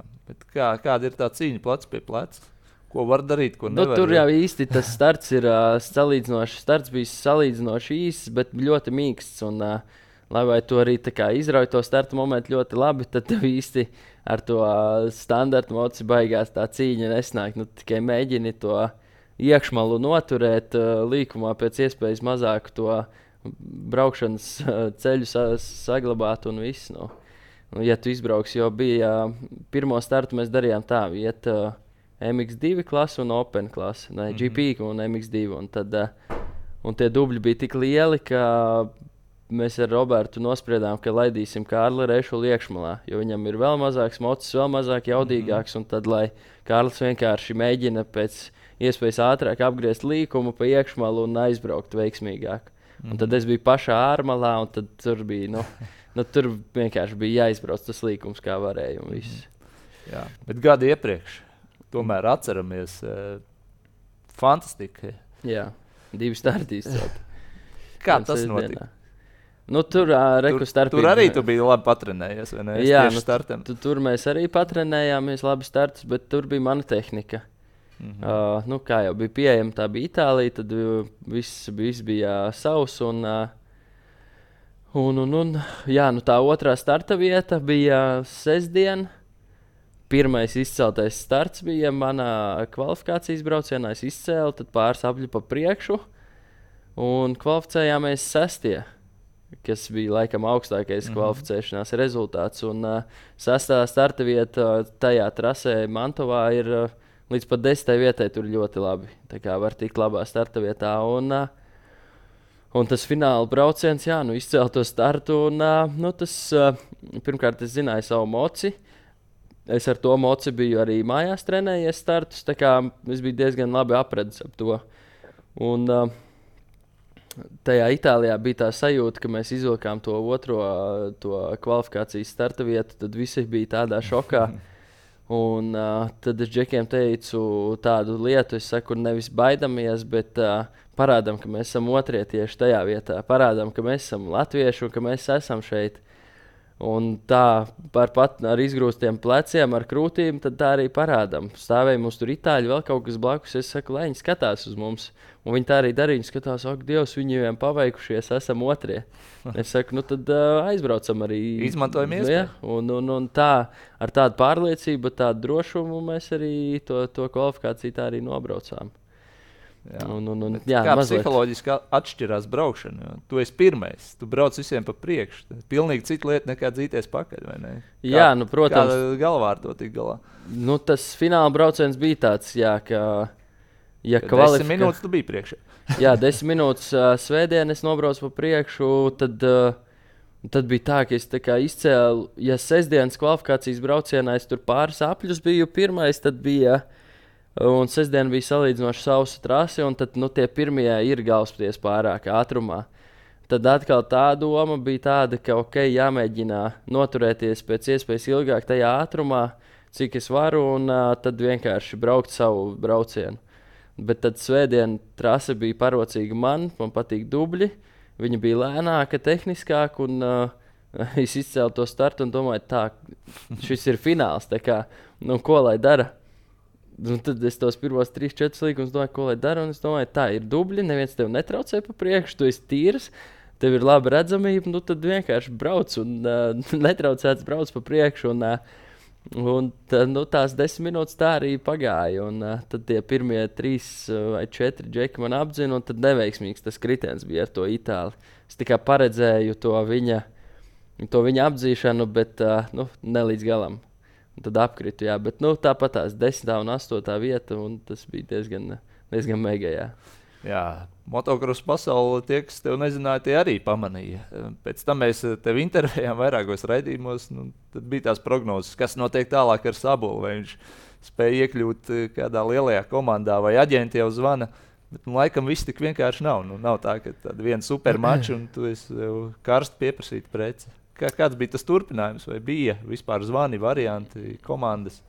kā, kāda ir tā cīņa plecs pie pleca? Ko var darīt, ko nu, nevar? Nu, tur jau īsti tas starts ir uh, salīdzinoši, starts bija salīdzinoši īss, bet ļoti mīksts. Un, uh, lai vai tu arī izrauj to starta momentu ļoti labi, tad tev īsti ar to standarta moci baigās tā cīņa nesnāk. Nu, tikai mēģini to iekšmalu noturēt, uh, līkumā pēc iespējas mazāk to braukšanas uh, ceļu sa saglabāt un viss. Nu. Nu, ja tu izbrauksi, jo bija pirmo startu mēs darījām tā, iet uh, MX2 klase un Open klase, ne, mm -hmm. GP un MX2. Un tad, uh, un tie dubļi bija tik lieli, ka mēs ar Robertu nospriedām, ka laidīsim Kārli Rešu iekšmalā, jo viņam ir vēl mazāks mocis, vēl mazāk jaudīgāks. Mm -hmm. Tad, lai Kārlis vienkārši mēģina pēc iespējas ātrāk apgriezt līkumu pa iekšmalu un aizbraukt veiksmīgāk. Un tad es biju pašā ārmalā, un tur bija. Nu, nu, tur vienkārši bija jāizbrauc tas līkums, kā varēja. Mm -hmm. Jā, bet gadu iepriekš, tomēr atceramies, uh, fantastika. Jā, divi starti izcelt. Kā tas notika? Dienā. Nu, tur uh, tur, starpība. tur arī tu biji labi patrenējies. Jā, nu, tu, tur mēs arī patrenējāmies labi startus, bet tur bija mana tehnika. Mm -hmm. uh, nu, kā jau bija pieejama, tā bija Itālija, tad viss, viss bija savs. Un, uh, un, un, un, jā, nu, tā otrā starta vieta bija sestdiena. Pirmais izceltais starts bija manā kvalifikācijas braucienā. Es izcēlu, tad pāris apļu pa priekšu un kvalificējāmies sestie kas bija laikam augstākais mm -hmm. kvalificēšanās rezultāts. Un uh, sastāvā starta vieta tajā trasē Mantovā ir uh, līdz pat desmitai vietai. Tur ļoti labi. Tā kā var tikt labā starta vietā. Un, Un tas fināla brauciens, jā, nu, izcēla to startu. Un, nu, tas, pirmkārt, es zināju savu moci. Es ar to moci biju arī mājās trenējies startus. Tā kā es biju diezgan labi apredzis ap to. Un, tajā Itālijā bija tā sajūta, ka mēs izvilkām to otro to kvalifikācijas starta vietu. Tad visi bija tādā šokā. Un uh, tad es džekiem teicu tādu lietu, es saku, nevis baidamies, bet uh, parādām, ka mēs esam otrie tieši tajā vietā. Parādām, ka mēs esam latvieši un ka mēs esam šeit. Un tā par pat ar izgrūstiem pleciem, ar krūtīm, tad tā arī parādām. Stāvēja mums tur itāļi, vēl kaut kas blakus. Es saku, lai viņi skatās uz mums. Un viņi tā arī darīja. Viņi skatās, ak, Dievs, viņi jau paveikušies, esam otrie. Es saku, nu tad uh, aizbraucam arī. Izmantojam Nu, iespēju. ja, un, un, un tā, ar tādu pārliecību, tādu drošumu mēs arī to, to kvalifikāciju tā arī nobraucām. Jā. Un, un, un, jā, kā mazliet. psiholoģiski atšķirās braukšana? Tu esi pirmais, tu brauc visiem pa priekšu. Tas ir Pilnīgi cita lieta nekā dzīties pakaļ. ne? Kā- Jā, nu, protams. Galvā ar to tik galā? Nu, tas fināla brauciens bija tāds, jā, ka. Ja Desmit kvalifika... minūtes tu biji priekšā. Jā, desmit minūtes uh, svētdien es nobraucu pa priekšu. Tad, uh, tad bija tā, ka es tā izcēlu, ja sestdienas kvalifikācijas braucienā es tur pāris apļus biju pirmais, tad bija. Un sestdien bija salīdzinoši sausa trase, un tad nu, tie pirmie ir galvasties pārāk ātrumā. Tad atkal tā doma bija tāda, ka ok, jāmēģina noturēties pēc iespējas ilgāk tajā ātrumā, cik es varu, un uh, tad vienkārši braukt savu braucienu. Bet tad svētdienas trase bija parocīga man, man patīk dubļi. Viņa bija lēnāka, tehniskāka, un uh, es izcēlu to startu un domāju, tā, šis ir fināls. Kā, nu, ko lai dara? Un tad es tos pirmos trīs, četrus līkumus domāju, ko lai dara. Un es domāju, tā ir dubļi, neviens tev netraucē pa priekšu, tu esi tīrs. Tev ir laba redzamība, nu tad vienkārši brauc un uh, netraucēts brauc pa priekšu. Un, uh, Un tā, nu, tās desmit minūtes tā arī pagāja. Un, uh, tad tie pirmie trīs uh, vai četri džeki man apzina, un tad neveiksmīgs tas kritiens bija ar to itāli. Es tikai paredzēju to viņa, to viņa apzīšanu, bet uh, nu, ne līdz galam. Tad apkritu, jā, bet nu, tāpat tās desmitā un astotā vieta, un tas bija diezgan, diezgan mega. Jā. Motocross pasaulē tie, kas tev nezināja, tie arī pamanīja. Pēc tam mēs tevi intervējām vairākos raidījumos. Nu, tad bija tās prognozes, kas notiek tālāk ar Sabolu. Vai viņš spēja iekļūt eh, kādā lielajā komandā, vai aģenti jau zvana. Bet, nu, laikam viss tik vienkārši nav. Nu, nav tā, ka tāda viena supermača un tu esi karsti pieprasīta preci. Kā, kāds bija tas turpinājums, vai bija vispār zvani, varianti, komandas?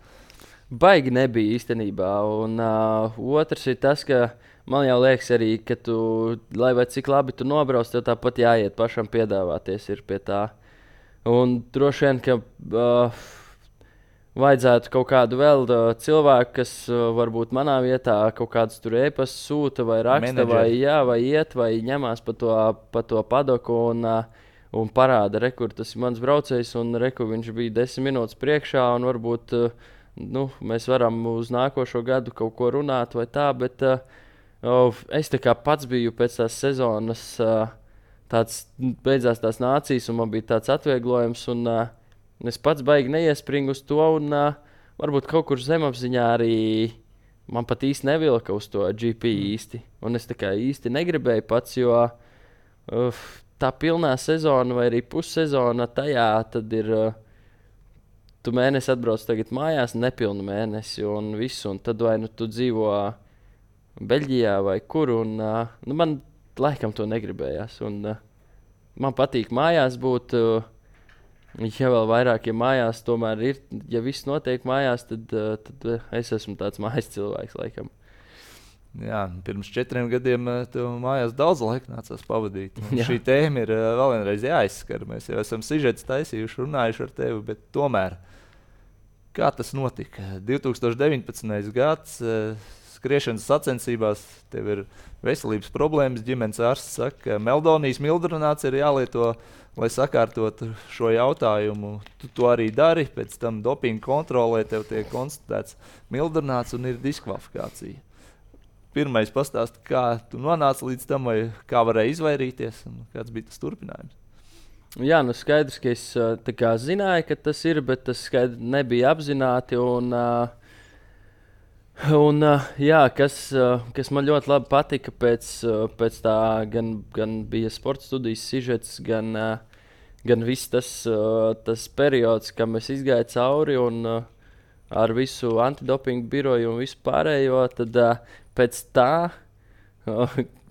Baigi nebija īstenībā. Un uh, otrs ir tas, ka man jau liekas, arī, ka tu, lai vai cik labi tu nobrauc, tev tāpat jāiet pašam piedāvāties pie tā. Un droši vien, ka uh, vajadzētu kaut kādu vēl uh, cilvēku, kas uh, varbūt manā vietā kaut kādus tur e-pastus sūta vai raksta, Menedžeri. vai, jā, vai iet, vai ņemās pa to, pa to padoku. Un, uh, Un parāda, re, kur tas ir mans braucējs, un re, viņš bija desmit minūtes priekšā. Varbūt uh, nu, mēs varam uz nākošo gadu kaut ko runāt, vai tā. Bet uh, es tā kā pats biju pēc tās sezonas, uh, tāds nu, beidzās tās nācijas, un man bija tāds atvieglojums. Un, uh, es pats baigi neiespringu uz to, un uh, varbūt kaut kur zemapziņā arī man pat īsti nevilka uz to GP īsti. Un es tā kā īsti negribēju pats, jo uh, tā pilnā sezona vai arī pussezona tajā tad ir. Uh, tu mēnesi atbrauc tagad mājās, nepilnu mēnesi, un viss, un tad vai nu tu dzīvo Beļģijā vai kur, un uh, nu, man laikam to negribējās. Un, uh, man patīk mājās būt, uh, ja vēl vairāk, ja mājās tomēr ir, ja viss notiek mājās, tad, uh, tad es esmu tāds mājas cilvēks, laikam. Jā, pirms četriem gadiem eh, tev mājās daudz laika nācās pavadīt. Šī tēma ir eh, vēl vienreiz jāizskar. Mēs jau esam sižets taisījuši, runājuši ar tevi, bet tomēr kā tas notika? 2019. gads. eh, Skriešanas sacensībās tev ir veselības problēmas. Ģimenes ārsts saka, ka meldonijas mildrunāts ir jālieto, lai sakārtotu šo jautājumu. Tu to arī dari. Pēc tam dopinga kontrolē tev tiek konstatēts mildrunāts un ir diskvalifikācija. Pirmais pastāst, kā tu nonāci līdz tam, vai kā varēji izvairīties, un kāds bija tas turpinājums. Jā, nu skaidrs, ka es kā zināju, ka tas ir, bet tas skaidrs nebija apzināti. Un, un, jā, kas, kas man ļoti labi patika pēc, pēc tā, gan, gan bija sporta studijas sižets, gan, gan viss tas, tas periods, kam es izgāju cauri un ar visu antidopingu biroju un visu pārējo, tad uh, pēc tā,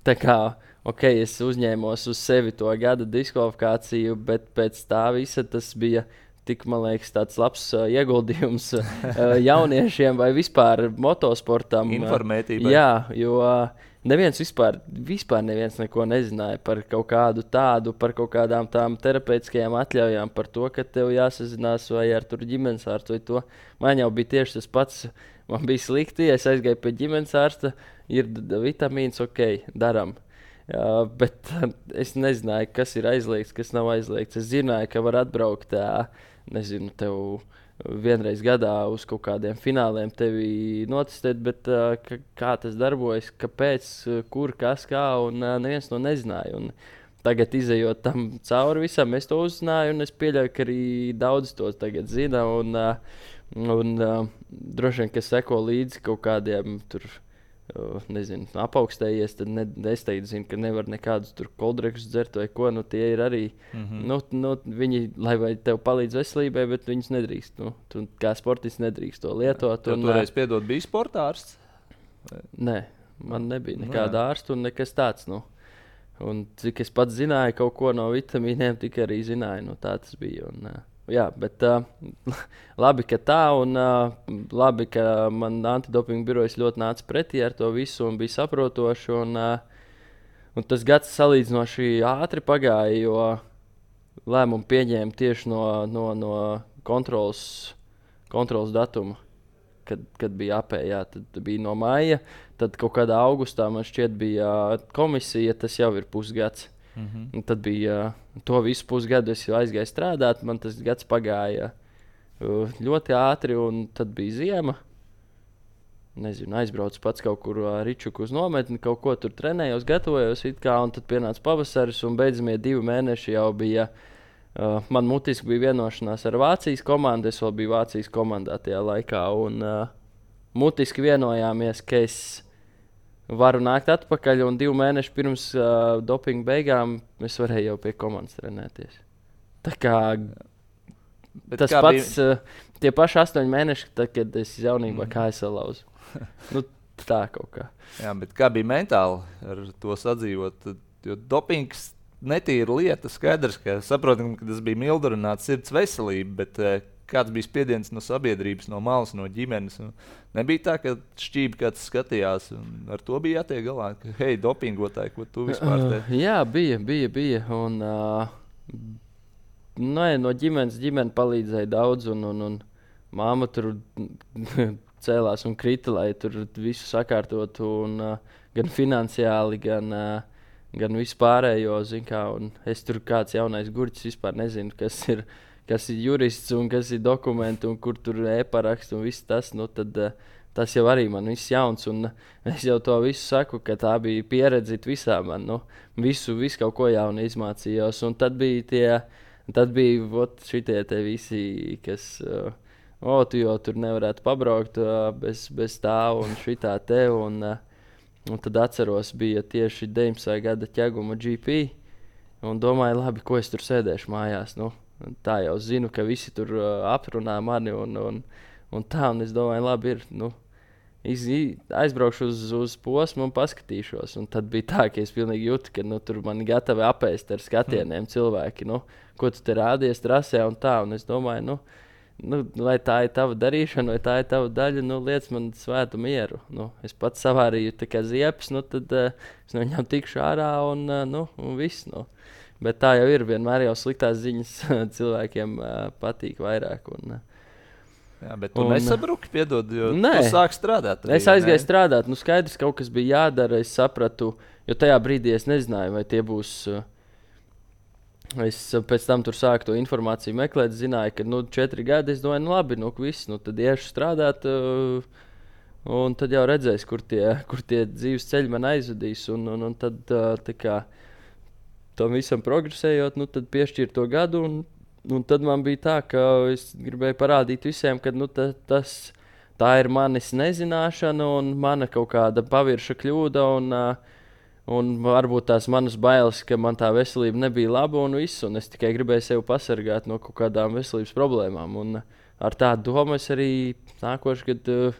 tā kā ok, es uzņēmos uz sevi to gada diskvalifikāciju, bet pēc tā visa tas bija tik, man liekas, tāds labs uh, ieguldījums uh, jauniešiem vai vispār motosportam. Informētībai. Jā, jo uh, neviens vispār, vispār neviens neko nezināja par kaut kādu tādu, par kaut kādām tām terapeitiskajām atļaujām, par to, ka tev jāsazinās vai ar ģimenes ārstu vai to. Man jau bija tieši tas pats. Man bija slikti, es aizgāju pie ģimenes ārsta, ir vitamīns, ok, darām. Jā, bet es nezināju, kas ir aizliegts, kas nav aizliegts. Es zināju, ka var atbraukt, nezinu, tev vienreiz gadā uz kaut kādiem fināliem tevi notestēt, bet ka, kā tas darbojas, kāpēc, kur, kas, kā, un neviens to nezināja. Un tagad, izējot tam cauri visam, es to uzzināju, un es pieļauju, ka arī daudz to tagad zina. Un, un, un droši vien, ka seko līdzi kaut kādiem tur nezinu, apaugstējies, tad ne, es teiktu, zinu, ka nevar nekādus tur koldrekus dzert vai ko. Nu, tie ir arī. Mm -hmm. nu, nu, viņi, lai vai tev palīdz veselībai, bet viņus nedrīkst. Nu, tu, kā sportists nedrīkst to lietot. Tu toreiz piedod, bija sportārs? Nē, man nebija nu, nekāda no, ārsta un nekas tāds. Nu. Un cik es pats zināju kaut ko no vitamīniem, tik arī zināju, nu, tā tas bija. Un, uh, jā, bet uh, labi, ka tā, un uh, labi, ka man antidopinga birojas ļoti nāca pretī ar to visu un bija saprotoši. Un, uh, un tas gads salīdzinoši ātri pagāja, jo lēmumu pieņēma tieši no, no, no kontrolas, kontrolas datuma. Kad, kad bija apējā, tad bija no maija, tad kaut kādā augustā man šķiet bija komisija, tas jau ir pusgads. Mm -hmm. Tad bija to visu pusgadu, es aizgāju strādāt. Man tas gads pagāja uh, ļoti ātri, un tad bija ziema. Nezinu, aizbraucu pats kaut kur ar Ričuku uz nometni, kaut ko tur trenējos, gatavojos. Kā, un tad pienāca pavasaris, un beidzamie divi mēneši jau bija. Uh, man mutiski bija vienošanās ar Vācijas komandu. Es vēl biju Vācijas komandā tajā laikā. Un, uh, mutiski vienojāmies, ka es varu nākt atpakaļ, un divu mēnešu pirms uh, dopinga beigām es varēju jau pie komandas trenēties. Tā kā Bet tas kā pats, bija... uh, tie paši astoņi mēneši, tad, kad es jaunībā mm. kāju salauzu. nu, tā kaut kā. Jā, bet kā bija mentāli ar to sadzīvot? Jo dopings netīra lieta. Skaidrs, ka saprotam, ka tas bija mildurināts sirds veselība, bet uh, kāds bija spiediens no sabiedrības, no malas, no ģimenes. Nebija tā, ka šķīvi kāds skatījās, un ar to bija jātiek galā. Ka, hei, dopingotāji, ko tu vispār te? Uh, jā, bija, bija. bija un, uh, nē, no ģimenes ģimene palīdzēja daudz, un, un, un māma tur cēlās un krita, lai tur visu sakārtotu, un, uh, gan finansiāli, gan. Uh, gan vispārējo, kā, un es tur kāds jaunais gurķis vispār nezinu, kas ir uh, kas ir jurists un kas ir dokumenti un kur tur ir e-paraksts un viss tas, nu, tad, uh, tas jau arī man viss jauns. Un es jau to visu saku, ka tā bija pieredze visā man. Nu, visu, visu kaut ko jaunu izmācījos. Un tad bija tie, tad bija ot, šitie visi, kas. Uh, O, tu jau tur nevarētu pabraukt uh, bez, bez tā un šitā te. Un, uh, un tad atceros, bija tieši 19. gada ķēguma GP. Un domāju, labi, ko es tur sēdēšu mājās. Nu, tā jau zinu, ka visi tur uh, aprunā mani un, un, un tā. Un es domāju, labi, ir. Nu, iz, aizbraukšu uz, uz posmu un paskatīšos. Un tad bija tā, ka es pilnīgi jūtu, ka nu, tur man gatavi apēst ar skatieniem mm. cilvēki. Nu, ko tu te rādies trasē un tā. Un es domāju, nu, nu, vai tā ir tava darīšana, vai tā ir tava daļa, nu, liec man svētu mieru. Nu, es pats savārīju ziepes, nu, tad uh, es no viņiem tikšu ārā un, uh, nu, un viss. Nu. Bet tā jau ir. Vienmēr jau sliktās ziņas cilvēkiem uh, patīk vairāk. Un, uh, Jā, bet tu un, nesabruki, piedod, jo nē, tu sāki strādāt. Arī, es aizgāju ne? strādāt. Nu, skaidrs, ka kaut kas bija jādara. Es sapratu, jo tajā brīdī es nezināju, vai tie būs. Uh, es pēc tam tur sāku to informāciju meklēt. Zināju, ka nu, četri gadi. Es domāju, nu, labi, nu, viss, nu, tad iešu strādāt. Uh, un tad jau redzēs, kur tie, kur tie dzīves ceļi man aizvedīs. Un, un, un tad, uh, kā, tam visam progresējot, nu, tad piešķirt to gadu. Un, un tad man bija tā, ka es gribēju parādīt visiem, ka nu, ta, tas, tā ir manis nezināšana un mana kaut kāda pavirša kļūda. Un, Un varbūt tās manas bailes, ka man tā veselība nebija laba un viss, un es tikai gribēju sevi pasargāt no kaut kādām veselības problēmām. Un ar tādu domu es arī nākošais gads, uh,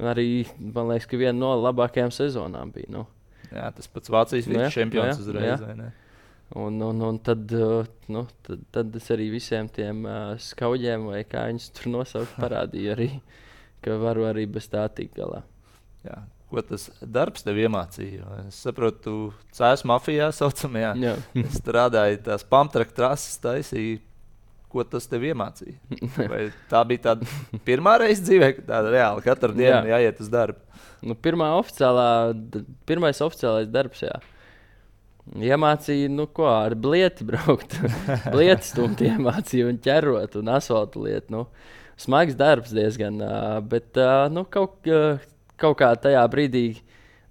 arī man liekas, ka viena no labākajām sezonām bija. Nu. Jā, tas pats Vācijas nu, čempions uzreiz. Jā. Un, un, un tad, uh, nu, tad, tad es arī visiem tiem uh, skauģiem, vai kā viņus tur nosaukt, parādīju, arī, ka varu arī bez tā tikt galā. Jā. Ko tas darbs tev iemācīja? Es saprotu, tu cēlās mafijā, saucamajā. Jā. strādāji tās pamtrakta trases, taisīji. Ko tas tev iemācīja? Vai tā bija tāda pirmā reize dzīvē, kad tāda reāli katru dienu Jā. jāiet uz darbu? Nu, pirmā oficiālā, pirmais oficiālais darbs, jā. Iemācīja, nu, ko ar blieti braukt. blieti stumt iemācīja un ķerot un asfaltu lietu. Nu, smags darbs diezgan, bet nu, kaut, kaut kā tajā brīdī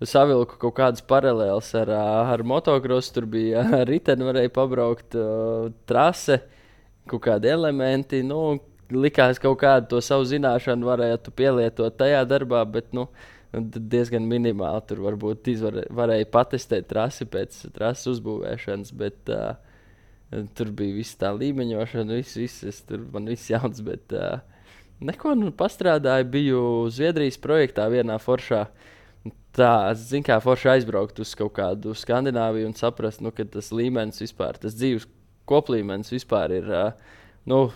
savilku kaut kādas paralēlas ar, ar motocrossu. Tur bija ā, riteni, varēja pabraukt ā, trase, kaut kādi elementi. Nu, likās kaut kādu to savu zināšanu varētu pielietot tajā darbā, bet nu, diezgan minimāli tur varbūt izvar, varēja patestēt trasi pēc trases uzbūvēšanas. Bet, uh, Tur bija viss tā līmeņošana, viss, viss es tur man viss jauns, bet uh, neko nu, pastrādāju. Biju Zviedrijas projektā vienā foršā. Tā, zinu, kā forši aizbraukt uz kaut kādu Skandināviju un saprast, nu, ka tas līmenis vispār, tas dzīves koplīmenis vispār ir uh, nu,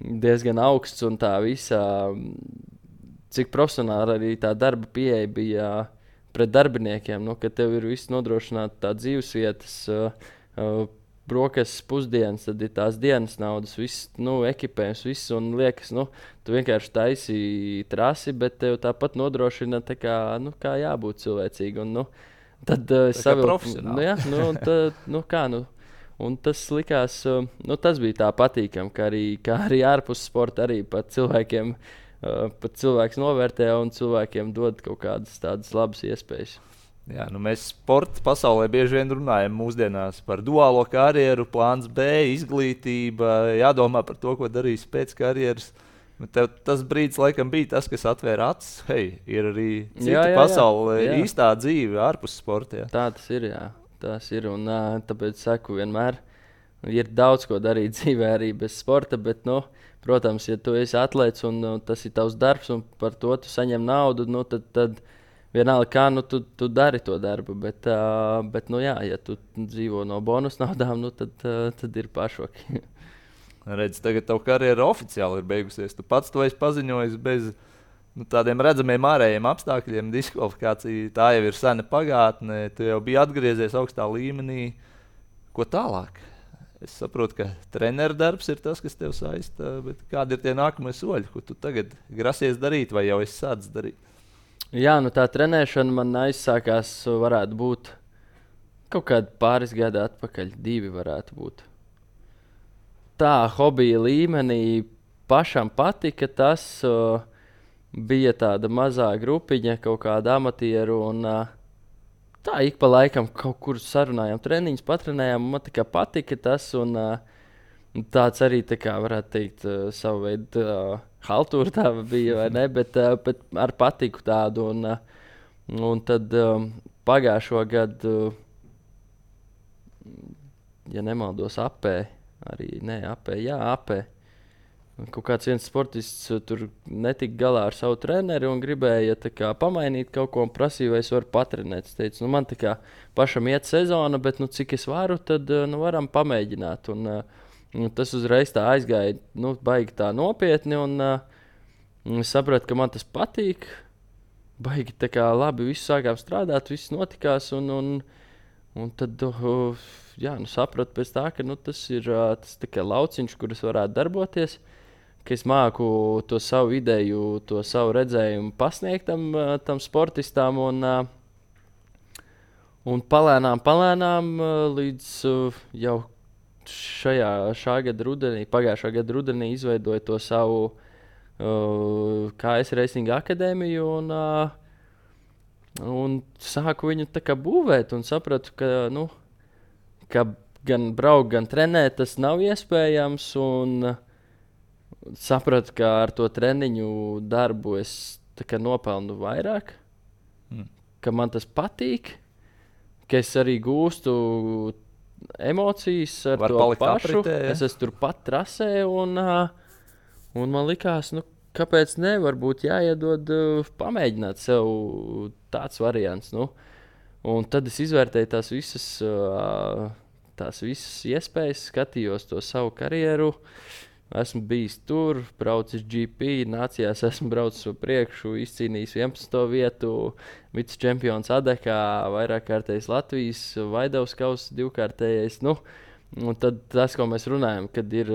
diezgan augsts un tā visa, mm, cik profesionāli arī tā darba pieeja bija uh, pret darbiniekiem, nu, ka tev ir viss nodrošināts tā dzīvesvietas. Uh, uh, brokastis, pusdienas, tad ir tās dienas naudas, viss, nu, ekipējums, viss. Un liekas, nu, tu vienkārši taisīji trasi, bet tev tāpat nodrošina, tā kā, nu, kā jābūt cilvēcīgam. Nu, tad uh, es profesionāli. Nu, jā, nu, un tad, nu, kā, nu, un tas likās, uh, nu, tas bija tā patīkami, ka arī, kā arī ārpus sporta arī pat cilvēkiem. Uh, pat cilvēks novērtē un cilvēkiem dod kaut kādas tādas labas iespējas. Jā, nu mēs sporta pasaulē bieži vien runājam mūsdienās par duālo karjeru, plāns B, izglītība, jādomā par to, ko darīs pēc karjeras. Nu, Tev tas brīdis, laikam, bija tas, kas atvēra acis. Hei, ir arī cita pasaule, īstā dzīve ārpus sporta. Jā. Tā tas ir. Jā. Tas ir un tāpēc saku, vienmēr ir daudz ko darīt dzīvē, arī bez sporta. Bet, nu, protams, ja tu esi atlēts un nu, tas ir tavs darbs, un par to tu saņem naudu, nu, tad, tad vienalga, kā nu, tu, tu dari to darbu. Bet, uh, bet nu, jā, ja tu dzīvo no bonus naudām, nu, tad, uh, tad ir pašoki. Redz, tagad tava karjera oficiāli ir beigusies. Tu pats to esi paziņojis bez nu, tādiem redzamiem ārējiem apstākļiem, diskvalifikācija. Tā jau ir sena pagātne. Tu jau biji atgriezies augstā līmenī. Ko tālāk? Es saprotu, ka treneru darbs ir tas, kas tev saista. bet Kādi ir tie nākamie soļi, ko tu tagad grasies darīt, vai jau esi sācis darīt? Jā, nu tā trenēšana man aizsākās, varētu būt kaut kādi pāris gadi atpakaļ, divi varētu būt. Tā hobija līmenī pašam patika tas. Uh, bija tāda mazā grupiņa, kaut kāda amatieru. Un, uh, tā ik pa laikam kaut kur sarunājām, treniņus patrenējām. Man tā kā patika tas. Un, uh, tāds arī, tā kā varētu teikt, uh, savu veidu uh, haltūra tā bija, vai ne? Bet, uh, bet ar patiku tādu. Un, uh, un tad um, pagājušo gadu, uh, ja nemaldos, apē, arī ne apē, jā, apē. Kaut kāds viens sportists uh, tur netika galā ar savu treneri un gribēja kā, pamainīt kaut ko un prasīja, vai es varu patrenēt. Es teicu, nu, man tā kā pašam iet sezona, bet nu, cik es varu, tad uh, nu, varam pamēģināt. Un, uh, un tas uzreiz tā aizgāja, nu, baigi tā nopietni. Un, uh, un es sapratu, ka man tas patīk. Baigi tā kā labi, viss sākām strādāt, viss notikās. Un, un, un tad uh, jā, nu, sapratu tā, ka nu, tas ir uh, tas lauciņš, kur es varētu darboties. Ka es māku to savu ideju, to savu redzējumu pasniegt tam, tam sportistam. Un, un palēnām, palēnām līdz jau šajā šā gada rudenī, pagājušā gada rudenī izveidoju to savu uh, KS Racing akadēmiju. Un, uh, un sāku viņu būvēt, un sapratu, ka, nu, ka gan braukt, gan trenēt tas nav iespējams. Un, uh, sapratu, ka ar to treniņu darbu es nopelnu vairāk, Mm. ka man tas patīk, ka es arī gūstu emocijas ar Var to pašu. apritē, ja? Es esmu turpat trasē, un, uh, un man likās, nu, kāpēc ne? Varbūt jāiedod uh, pamēģināt sev tāds variants. Nu. Un tad es izvērtēju tās visas uh, tās visas iespējas, skatījos to savu karjeru. Esmu bijis tur, braucis GP, nācijās, esmu braucis uz priekšu, izcīnījis 11. vietu, vicečempions Adekā, vairāk kārtējs Latvijas, Vaidavas kausa divkārtējais. Nu, un tad tas, ko mēs runājam, kad ir,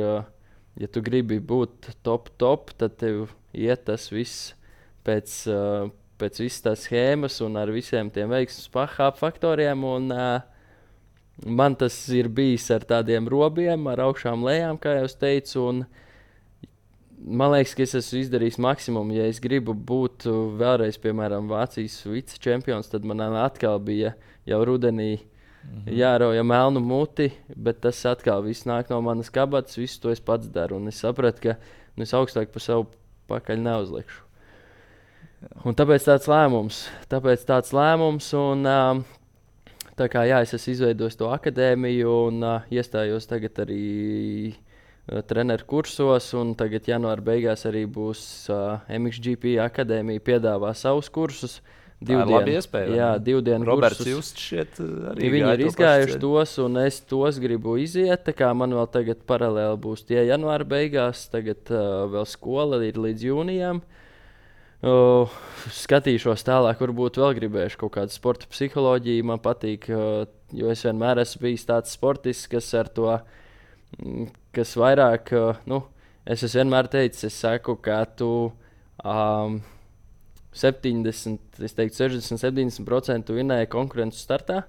ja tu gribi būt top, top, tad tev iet tas viss pēc, pēc visas tās schēmas un ar visiem tiem veiksmības faktoriem. Un, man tas ir bijis ar tādiem robiem, ar augšām lejām, kā jau teicu. Un, man liekas, ka es esmu izdarījis maksimumu. Ja es gribu būt vēlreiz, piemēram, Vācijas vicečempions, tad man atkal bija jau rudenī. Mm -hmm. Jārauja melnu muti, bet tas atkal viss nāk no manas kabatas. Visu to es pats daru. Un es sapratu, ka nu, es augstāk par savu pakaļ neuzlikšu. Un tāpēc tāds lēmums. Tāpēc tāds lēmums un, um, tā kā jā, es esmu izveidojis to akadēmiju un uh, iestājos tagad arī uh, treneru kursos. Tagad janvāra beigās arī būs uh, MXGP akadēmija, piedāvā savus kursus. Divu dienu iespēju. Jā, divu dienu Roberts Just šeit arī. Viņi ir izgājuši tos, un es tos gribu iziet. Tā kā man vēl tagad paralēli būs tie janvāra beigās, tagad uh, vēl skola ir līdz jūnijam. Uh, skatīšos tālāk, varbūt vēl gribēšu kaut kādu sporta psiholoģiju. Man patīk, uh, jo es vienmēr esmu bijis tāds sportists, kas ar to, mm, kas vairāk, uh, nu, es esmu vienmēr teicis, es saku, ka tu. Um, 70, es teiktu, 60, 70% vinēja konkurences startā.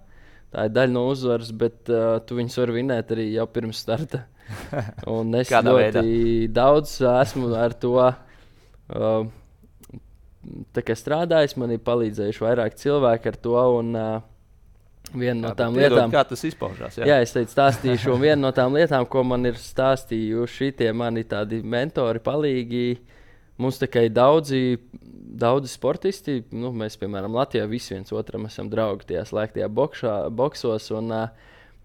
Tā ir daļa no uzvaras, bet uh, tu viņus vari vinēt arī jau pirms starta. Un es ļoti veidā? daudz esmu ar to uh, strādājis. Man ir palīdzējuši vairāk cilvēku ar to. Un, uh, Viena no tām piedod, lietām, kā tas izpaužās. Jā, jā es teicu, stāstīšu, un viena no tām lietām, ko man ir stāstījuši šie mani tādi mentori, palīgi. Mums tikai daudzi daudzi sportisti, nu, mēs, piemēram, Latvijā visi viens otram esam draugi tajā slēgtajā bokšā, boksos. Un,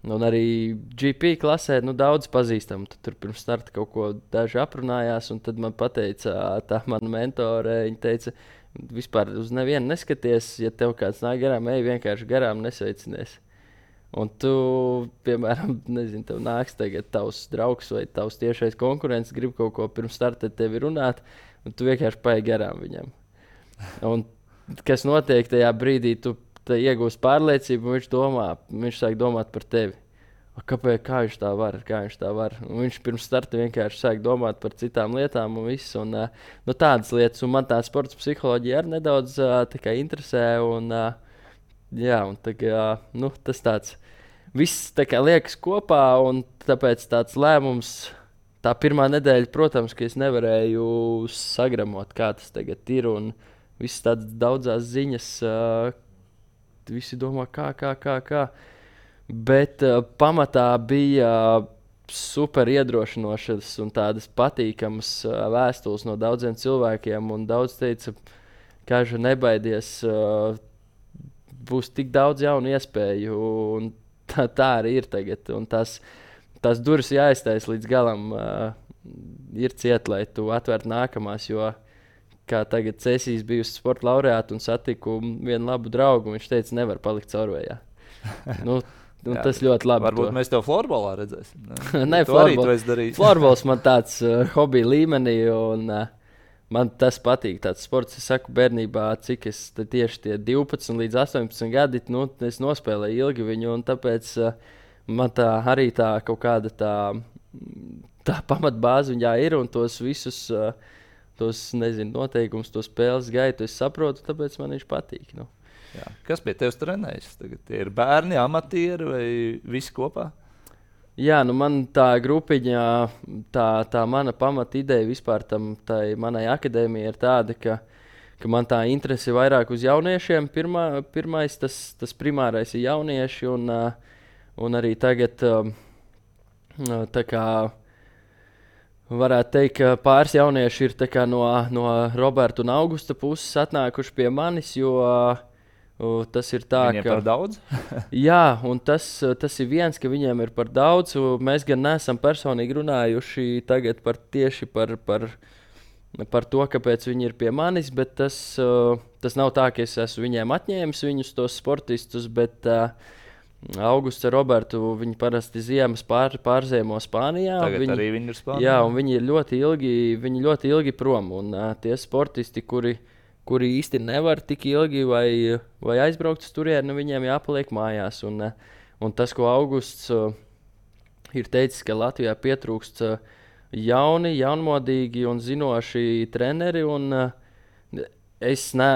un arī GP klasē nu, daudz pazīstam. Tur pirms starta kaut ko daži aprunājās, un tad man teica, tā mana mentore, viņa teica, vispār uz nevienu neskaties, ja tev kāds nāk garām, ej vienkārši garām, nesveicinies. Un tu, piemēram, nezinu, tev nāks tagad tavs draugs vai tavs tiešais konkurents, grib kaut ko pirms starta tevi runāt, un tu vienkārši paieši garām viņam. Un kas notiek tajā brīdī, tu iegūsi pārliecību, viņš domā, viņš sāk domāt par tevi. Kāpēc kā viņš tā var? Viņš, tā var? Un viņš pirms starta vienkārši sāk domāt par citām lietām, un, visu, un uh, nu, tādas lietas. Un man tā sporta psiholoģija arī nedaudz uh, interesē. Un, uh, jā, un tā, uh, nu, tas tāds viss tā kā liekas kopā, un tāpēc tāds lēmums. Tā pirmā nedēļa, protams, ka es nevarēju sagramot, kā tas tagad ir. Un, visas tādas daudzas ziņas. Uh, visi domā, kā, kā, kā. kā. Bet uh, pamatā bija uh, super iedrošinošas un tādas patīkamas uh, vēstules no daudziem cilvēkiem. Daudz teica, ka jau nebaidies, uh, būs tik daudz jaunu iespēju. Tā, tā arī ir tagad. Un tas, tās durvis jāiztaisa līdz galam. Uh, ir ciet, lai tu atvērtu nākamās, jo kā tagad Cēsīs bijusi sporta laureāta un satiku vienu labu draugu. Viņš teica, nevar palikt caurvējā. nu, Nu, Jā, tas ļoti labi. Varbūt to. mēs to florbolā redzēsim. Ne, Nē, florbols man tāds uh, hobija līmenī, un uh, man tas patīk. Tāds sports, es saku, bērnībā, cik es tieši tie 12 līdz 18 gadi, nu, es nospēlēju ilgi viņu, un tāpēc uh, man tā arī tā kaut kāda tā, tā pamatbāze viņā ir, un tos visus. Uh, tos nezinu, noteikumus, to spēles gaitu. Es saprotu, tāpēc man viņš patīk. Nu. Jā. Kas pie tevis trenējas? Tagad tie ir bērni, amatieri vai visi kopā? Jā, nu man tā grupiņa, tā, tā mana pamata ideja vispār tam, tai manai akadēmijai ir tāda, ka, ka man tā interese ir vairāk uz jauniešiem. Pirmā, pirmais, tas, tas primārais ir jaunieši, un, un arī tagad tā kā Varētu teikt, ka pāris jaunieši ir no, no Roberta un Augusta puses atnākuši pie manis, jo uh, tas ir tā, viņiem ka. Par daudz? jā, un tas, tas ir viens, ka viņiem ir par daudz. Mēs gan neesam personīgi runājuši par tieši par. par Par to, kāpēc viņi ir pie manis, bet tas, uh, tas nav tā, ka es esmu viņiem atņēmis viņus, tos sportistus, bet uh, Augusts ar Robertu. Viņi parasti ziemas pār, pārziemo Spānijā. Viņi, arī viņi ir Spānijā. Jā, un viņi ir ļoti ilgi, viņi ļoti ilgi prom. Un uh, tie sportisti, kuri, kuri īsti nevar tik ilgi vai, vai aizbraukt uz turieni, nu, viņiem jāpaliek mājās. Un, uh, un tas, ko Augusts uh, ir teicis, ka Latvijā pietrūkst uh, jauni, jaunmodīgi un zinoši treneri. Un, uh, es, ne,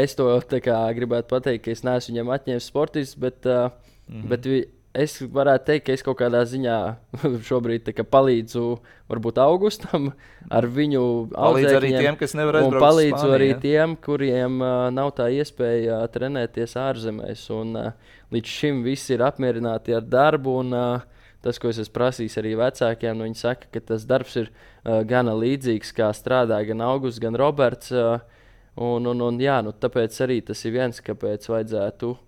es to kā, gribētu pateikt, ka es neesmu viņam atņēmis sportistus, bet, uh, -hmm. bet vi, es varētu teikt, ka es kaut kādā ziņā šobrīd palīdzu varbūt augustam ar viņu palīdzu arī tiem, kas nevar aizbraukt. Palīdzu Spāniju, arī ja? tiem, kuriem uh, nav tā iespēja uh, trenēties ārzemēs. Un, uh, līdz šim visi ir apmierināti ar darbu. Un, uh, tas, ko es esmu prasījis arī vecākiem, nu, viņi saka, ka tas darbs ir uh, gana līdzīgs, kā strādā gan Augusts, gan Roberts. Uh, Un, un, un, jā, nu, tāpēc arī tas ir viens, kāpēc vajadzētu uh,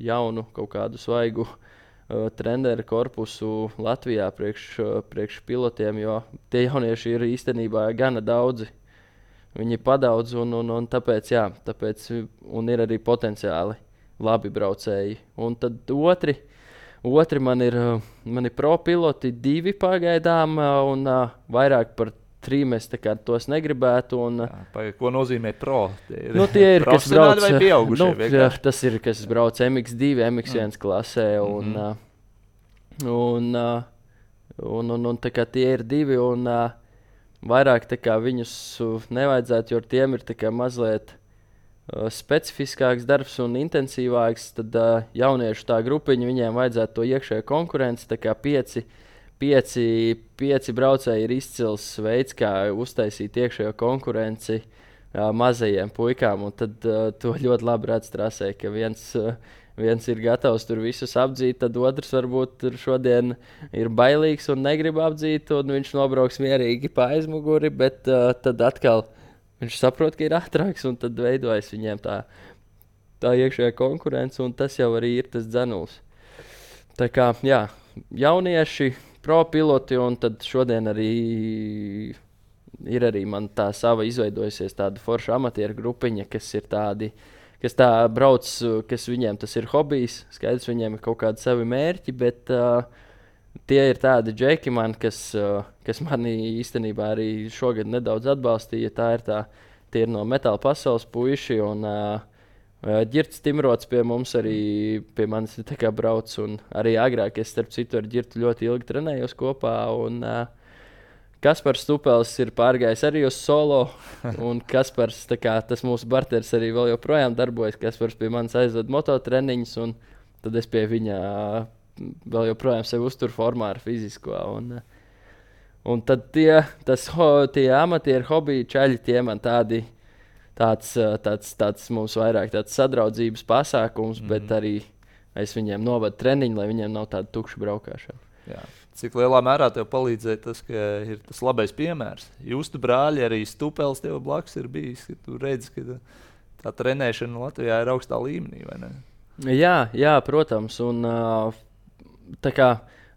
jaunu, kaut kādu svaigu uh, treneru korpusu Latvijā priekš, uh, priekš pilotiem, jo tie jaunieši ir īstenībā gana daudzi. Viņi ir padaudz, un, un, un tāpēc, jā, tāpēc un ir arī potenciāli labi braucēji. Un tad otri, otri man ir, uh, man ir pro piloti, divi pagaidām, uh, un uh, vairāk par trim es tos negribētu. Un, Jā, ko nozīmē pro? Tie ir, Nu, tie ir kas brauc vai pieaugušie. Nu, vienkārši? tas ir kas brauc MX2, MX1 mm. klasē. Un, Mhm. uh, un, un, un, un tie ir divi. Un, Vairāk viņus nevajadzētu, jo ar tiem ir mazliet specifiskāks darbs un intensīvāks. Tad uh, jauniešu tā grupiņa, viņiem vajadzētu to iekšējo konkurenci. Tā kā pieci, pieci, pieci braucēji ir izcils veids, kā uztaisīt iekšējo konkurenci uh, mazajiem puikām. Tad uh, to ļoti labi redz trasē, ka viens, uh, viens ir gatavs tur visus apdzīt, tad otrs varbūt šodien ir bailīgs un negrib apdzīt, un viņš nobrauks mierīgi pa aizmuguri, bet uh, tad atkal viņš saprot, ka ir ātrāks, un tad veidojas viņiem tā, tā iekšējā konkurence, un tas jau arī ir tas dzenuls. Tā kā jā, jaunieši, pro piloti, un tad šodien arī ir arī man tā sava izveidojusies tāda forša amatieru grupiņa, kas ir tādi, kas tā brauc, kas viņiem tas ir hobijs. Skaidrs, viņiem ir kaut kādi savi mērķi, bet uh, tie ir tādi džeki, man, kas, uh, kas manī īstenībā arī šogad nedaudz atbalstīja. Tā ir tā, tie ir no metāla pasaules puiši. Un, uh, Girts Timrots pie mums arī pie manis ir tā kā brauc, un arī agrāk es starp citu ar Girtu ļoti ilgi trenējos kopā. Un, uh, Kaspars Stupels ir pārgājis arī uz solo, un Kaspars, kā tas mūsu barteris arī vēl joprojām darbojas. Kaspars pie manis aizved mototreniņus, un tad es pie viņa ā, vēl joprojām sevi uzturu formā ar fizisko. Un, un tad tie, tas, ho, tie amatieru hobiji čaļi, tie man tādi, tāds, ā, tāds, tāds mums vairāk tāds sadraudzības pasākums, mm. bet arī es viņiem novadu treniņu, lai viņiem nav tāda tukša braukšana. Jā. Cik lielā mērā tev palīdzēja tas, ka ir tas labais piemērs? Jūs, tu brāļi, arī Stupēls tev blakus ir bijis. Tu redzi, ka tā trenēšana Latvijā ir augstā līmenī. vai ne? Jā, jā, protams. Un, ā, tā kā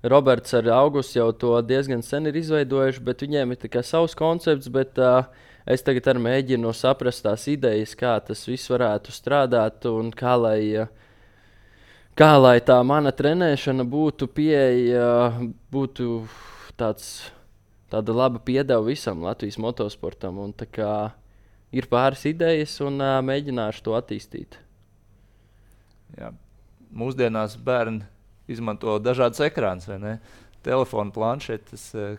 Roberts ar Augustu jau to diezgan sen ir izveidojuši, bet viņiem ir savs koncepts. Bet, uh, es tagad arī mēģinu saprast tās idejas, kā tas viss varētu strādāt un kā lai, kā lai tā mana trenēšana būtu pieeja, būtu tāds, tāda laba piedeva visam Latvijas motosportam. Un, kā, ir pāris idejas, un mēģināšu to attīstīt. Jā. Mūsdienās bērni izmanto dažādas ekrānas, vai ne? Telefona planšetes, eh,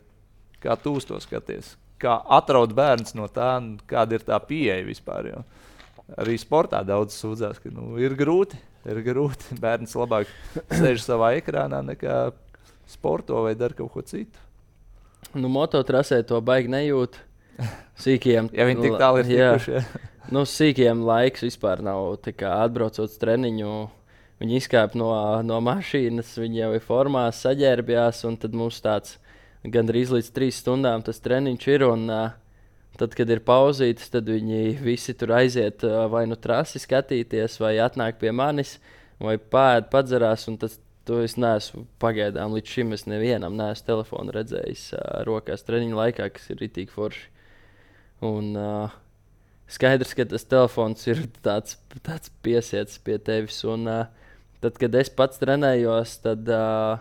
kā uz to skaties. Kā atraut bērns no tā, kāda ir tā pieeja vispār. Jo arī sportā daudz sūdzās, ka nu, ir grūti. Ir grūti. Bērns labāk sēž savā ekrānā nekā sporto vai dara kaut ko citu. Nu, mototrasē to baigi nejūt. Sīkiem, Ja viņi tik tālu ir Jā. tikuši, ja. Nu, sīkiem laiks vispār nav. Atbraucot treniņu, viņi izkāpa no, no mašīnas, viņi jau ir formā, saģērbjās, un tad mums tāds gandrīz līdz trīs stundām tas treniņš ir. Un, uh, tad, kad ir pauzītes, tad viņi visi tur aiziet uh, vai nu trasi skatīties, vai atnāk pie manis, vai pēd, padzerās. Tas, to es neesmu pagaidām līdz šim. Es nevienam neesmu telefonu redzējis uh, rokās treniņa laikā, kas ir itī forši. Un, uh, Skaidrs, ka tas telefons ir tāds, tāds piesiets pie tevis. Un, uh, tad, kad es pats trenējos, tad uh,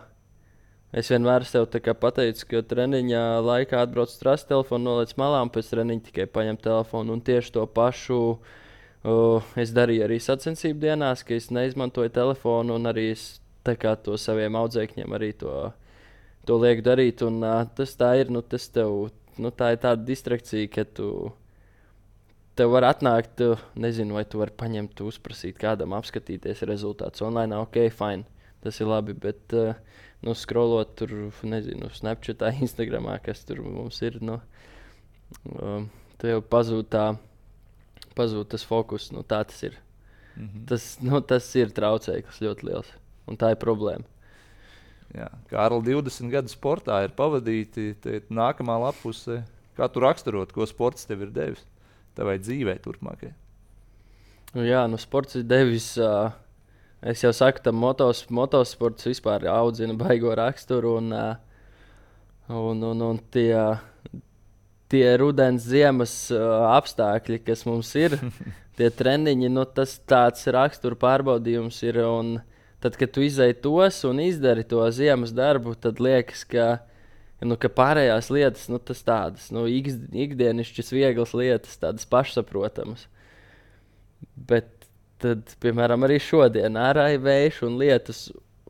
es vienmēr sev pateicu, ka treniņa laikā atbrauc strāsts telefonu, noliec malā un pēc treniņa tikai paņem telefonu. Un tieši to pašu uh, es darīju arī sacensību dienās, ka es neizmantoju telefonu un arī es to saviem audzēkņiem arī to, to lieku darīt. Un, uh, tas tā ir, nu, tas tev, nu, tā ir tāda distrakcija, ka tu tev var atnākt, nezinu, vai tu vari paņemt, uzprasīt kādam, apskatīties rezultātus online. Ok, fine, tas ir labi. Bet, uh, nu, skrolot tur, nezinu, Snapchatā, Instagramā, kas tur mums ir, nu, um, tev pazūd tā, pazūd tas fokus. Nu, tā tas ir. Mm -hmm. tas, nu, tas ir traucējums ļoti liels. Un tā ir problēma. Jā, Kārlis 20 gadu sportā ir pavadīti. Nākamā lapusē, kā tu raksturot, ko sports tev ir devis? Tavai dzīvē turpmākajai? Nu, jā, nu, sports ir devis. Uh, es jau saku, ka motos, motosports vispār audzina baigo raksturu. Un, uh, un, un, un tie, tie rudens, ziemas uh, apstākļi, kas mums ir, tie treniņi, nu, tas tāds rakstura pārbaudījums ir. Un, tad, kad tu izai tos un izdari to ziemas darbu, tad liekas, ka Nu, ka pārējās lietas, nu, tas tādas nu, ikdienišķas, vieglas lietas, tādas pašsaprotamas. Bet, tad, piemēram, arī šodien ārā ir vējš un lietus.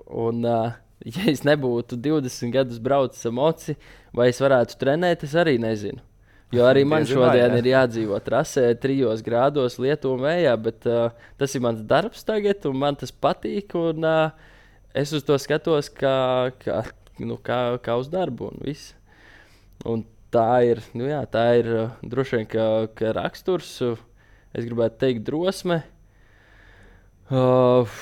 Un, uh, ja es nebūtu 20 gadus braucis ar moci, vai es varētu trenēt, es arī nezinu. Jo arī man šodien ir jādzīvo trasē, trijos grādos, lietu un vējā, bet uh, tas ir mans darbs tagad, un man tas patīk. Un, uh, es uz to skatos kā, kā nu, kā, kā uz darbu un viss. Un tā ir, nu, jā, tā ir uh, droši vien ka, ka raksturs, uh, es gribētu teikt, drosme. Uh,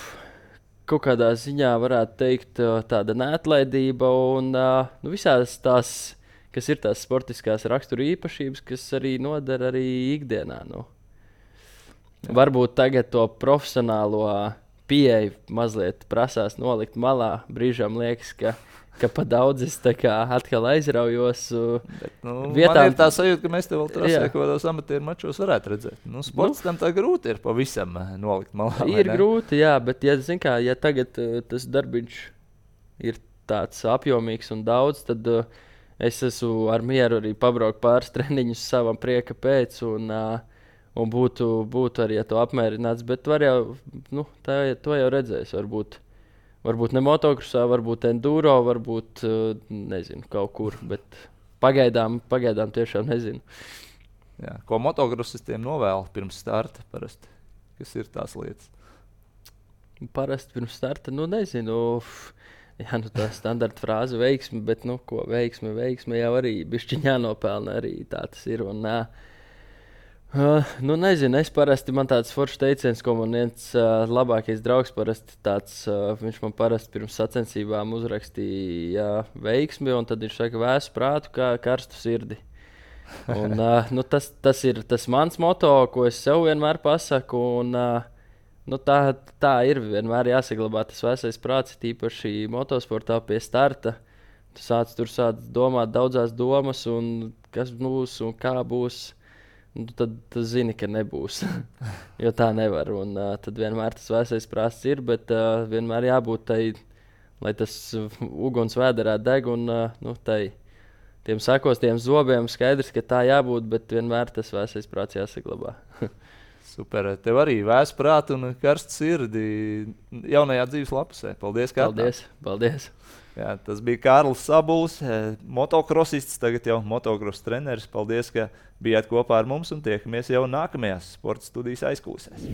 kaut kādā ziņā varētu teikt, uh, tāda neatlaidība un uh, nu, visās tās, kas ir tās sportiskās rakstura īpašības, kas arī noder arī ikdienā. Nu. Varbūt tagad to profesionālo pieeju mazliet prasās nolikt malā. Brīžām liekas, ka ka pa daudz es atkal aizraujos. Bet, nu, vietām... ir tā sajūta, ka mēs te vēl trasē kaut kādos amatieru mačos varētu redzēt. Nu, sports nu, tam tā grūti ir pavisam eh, nolikt malā. Ir grūti, jā, bet ja, kā, ja tagad uh, tas darbiņš ir tāds apjomīgs un daudz, tad uh, es esmu ar mieru arī pabraukt pāris treniņus savam prieka pēc. Un, uh, un būtu, būtu arī ja to apmierināts. Bet var jau, nu, tā, to jau redzēs. Varbūt Varbūt ne motokrosā, varbūt enduro, varbūt eh, nezinu, kaut kur. Bet pagaidām, pagaidām tiešām nezinu. Jā, ko motokrosistiem novēl pirms starta? Parasti? Kas ir tās lietas? Parasti pirms starta, nu nezinu. Jā, nu tā standarta frāze veiksme, bet, nu, ko veiksme, veiksme jau arī bišķiņā nopelna, arī tā tas ir. Un, uh, Uh, nu, nezinu, es parasti man tāds foršs teiciens, ko man viens uh, labākais draugs parasti tāds, uh, viņš man parasti pirms sacensībām uzrakstīja veiksmi, un tad viņš saka, vēsu prātu, kā karstu sirdi. Un, uh, nu, tas, tas ir tas mans moto, ko es sev vienmēr pasaku. Un, uh, nu, tā, tā ir vienmēr jāsaglabā tas vesels prāts, tīpaši motosportā pie starta. Tu sāc tur sāc domāt daudzās domas, un kas būs un kā būs nu, tad tu zini, ka nebūs. jo tā nevar. Un, uh, tad vienmēr tas vēsais prāts ir, bet uh, vienmēr jābūt tai, lai tas uguns vēderā deg un uh, nu, tai. Tiem sakos, tiem zobiem skaidrs, ka tā jābūt, bet vienmēr tas vēsais prāts jāsaglabā. Super. Tev arī vēs prātu un karsts sirdi jaunajā dzīves lapusē. Paldies, Kārlis. Paldies. paldies. Jā, tas bija Kārlis Sabuls, eh, motocrossists, tagad jau motocross treneris. Paldies, ka bijāt kopā ar mums un tiekamies jau nākamajās sporta studijas aizklausēs.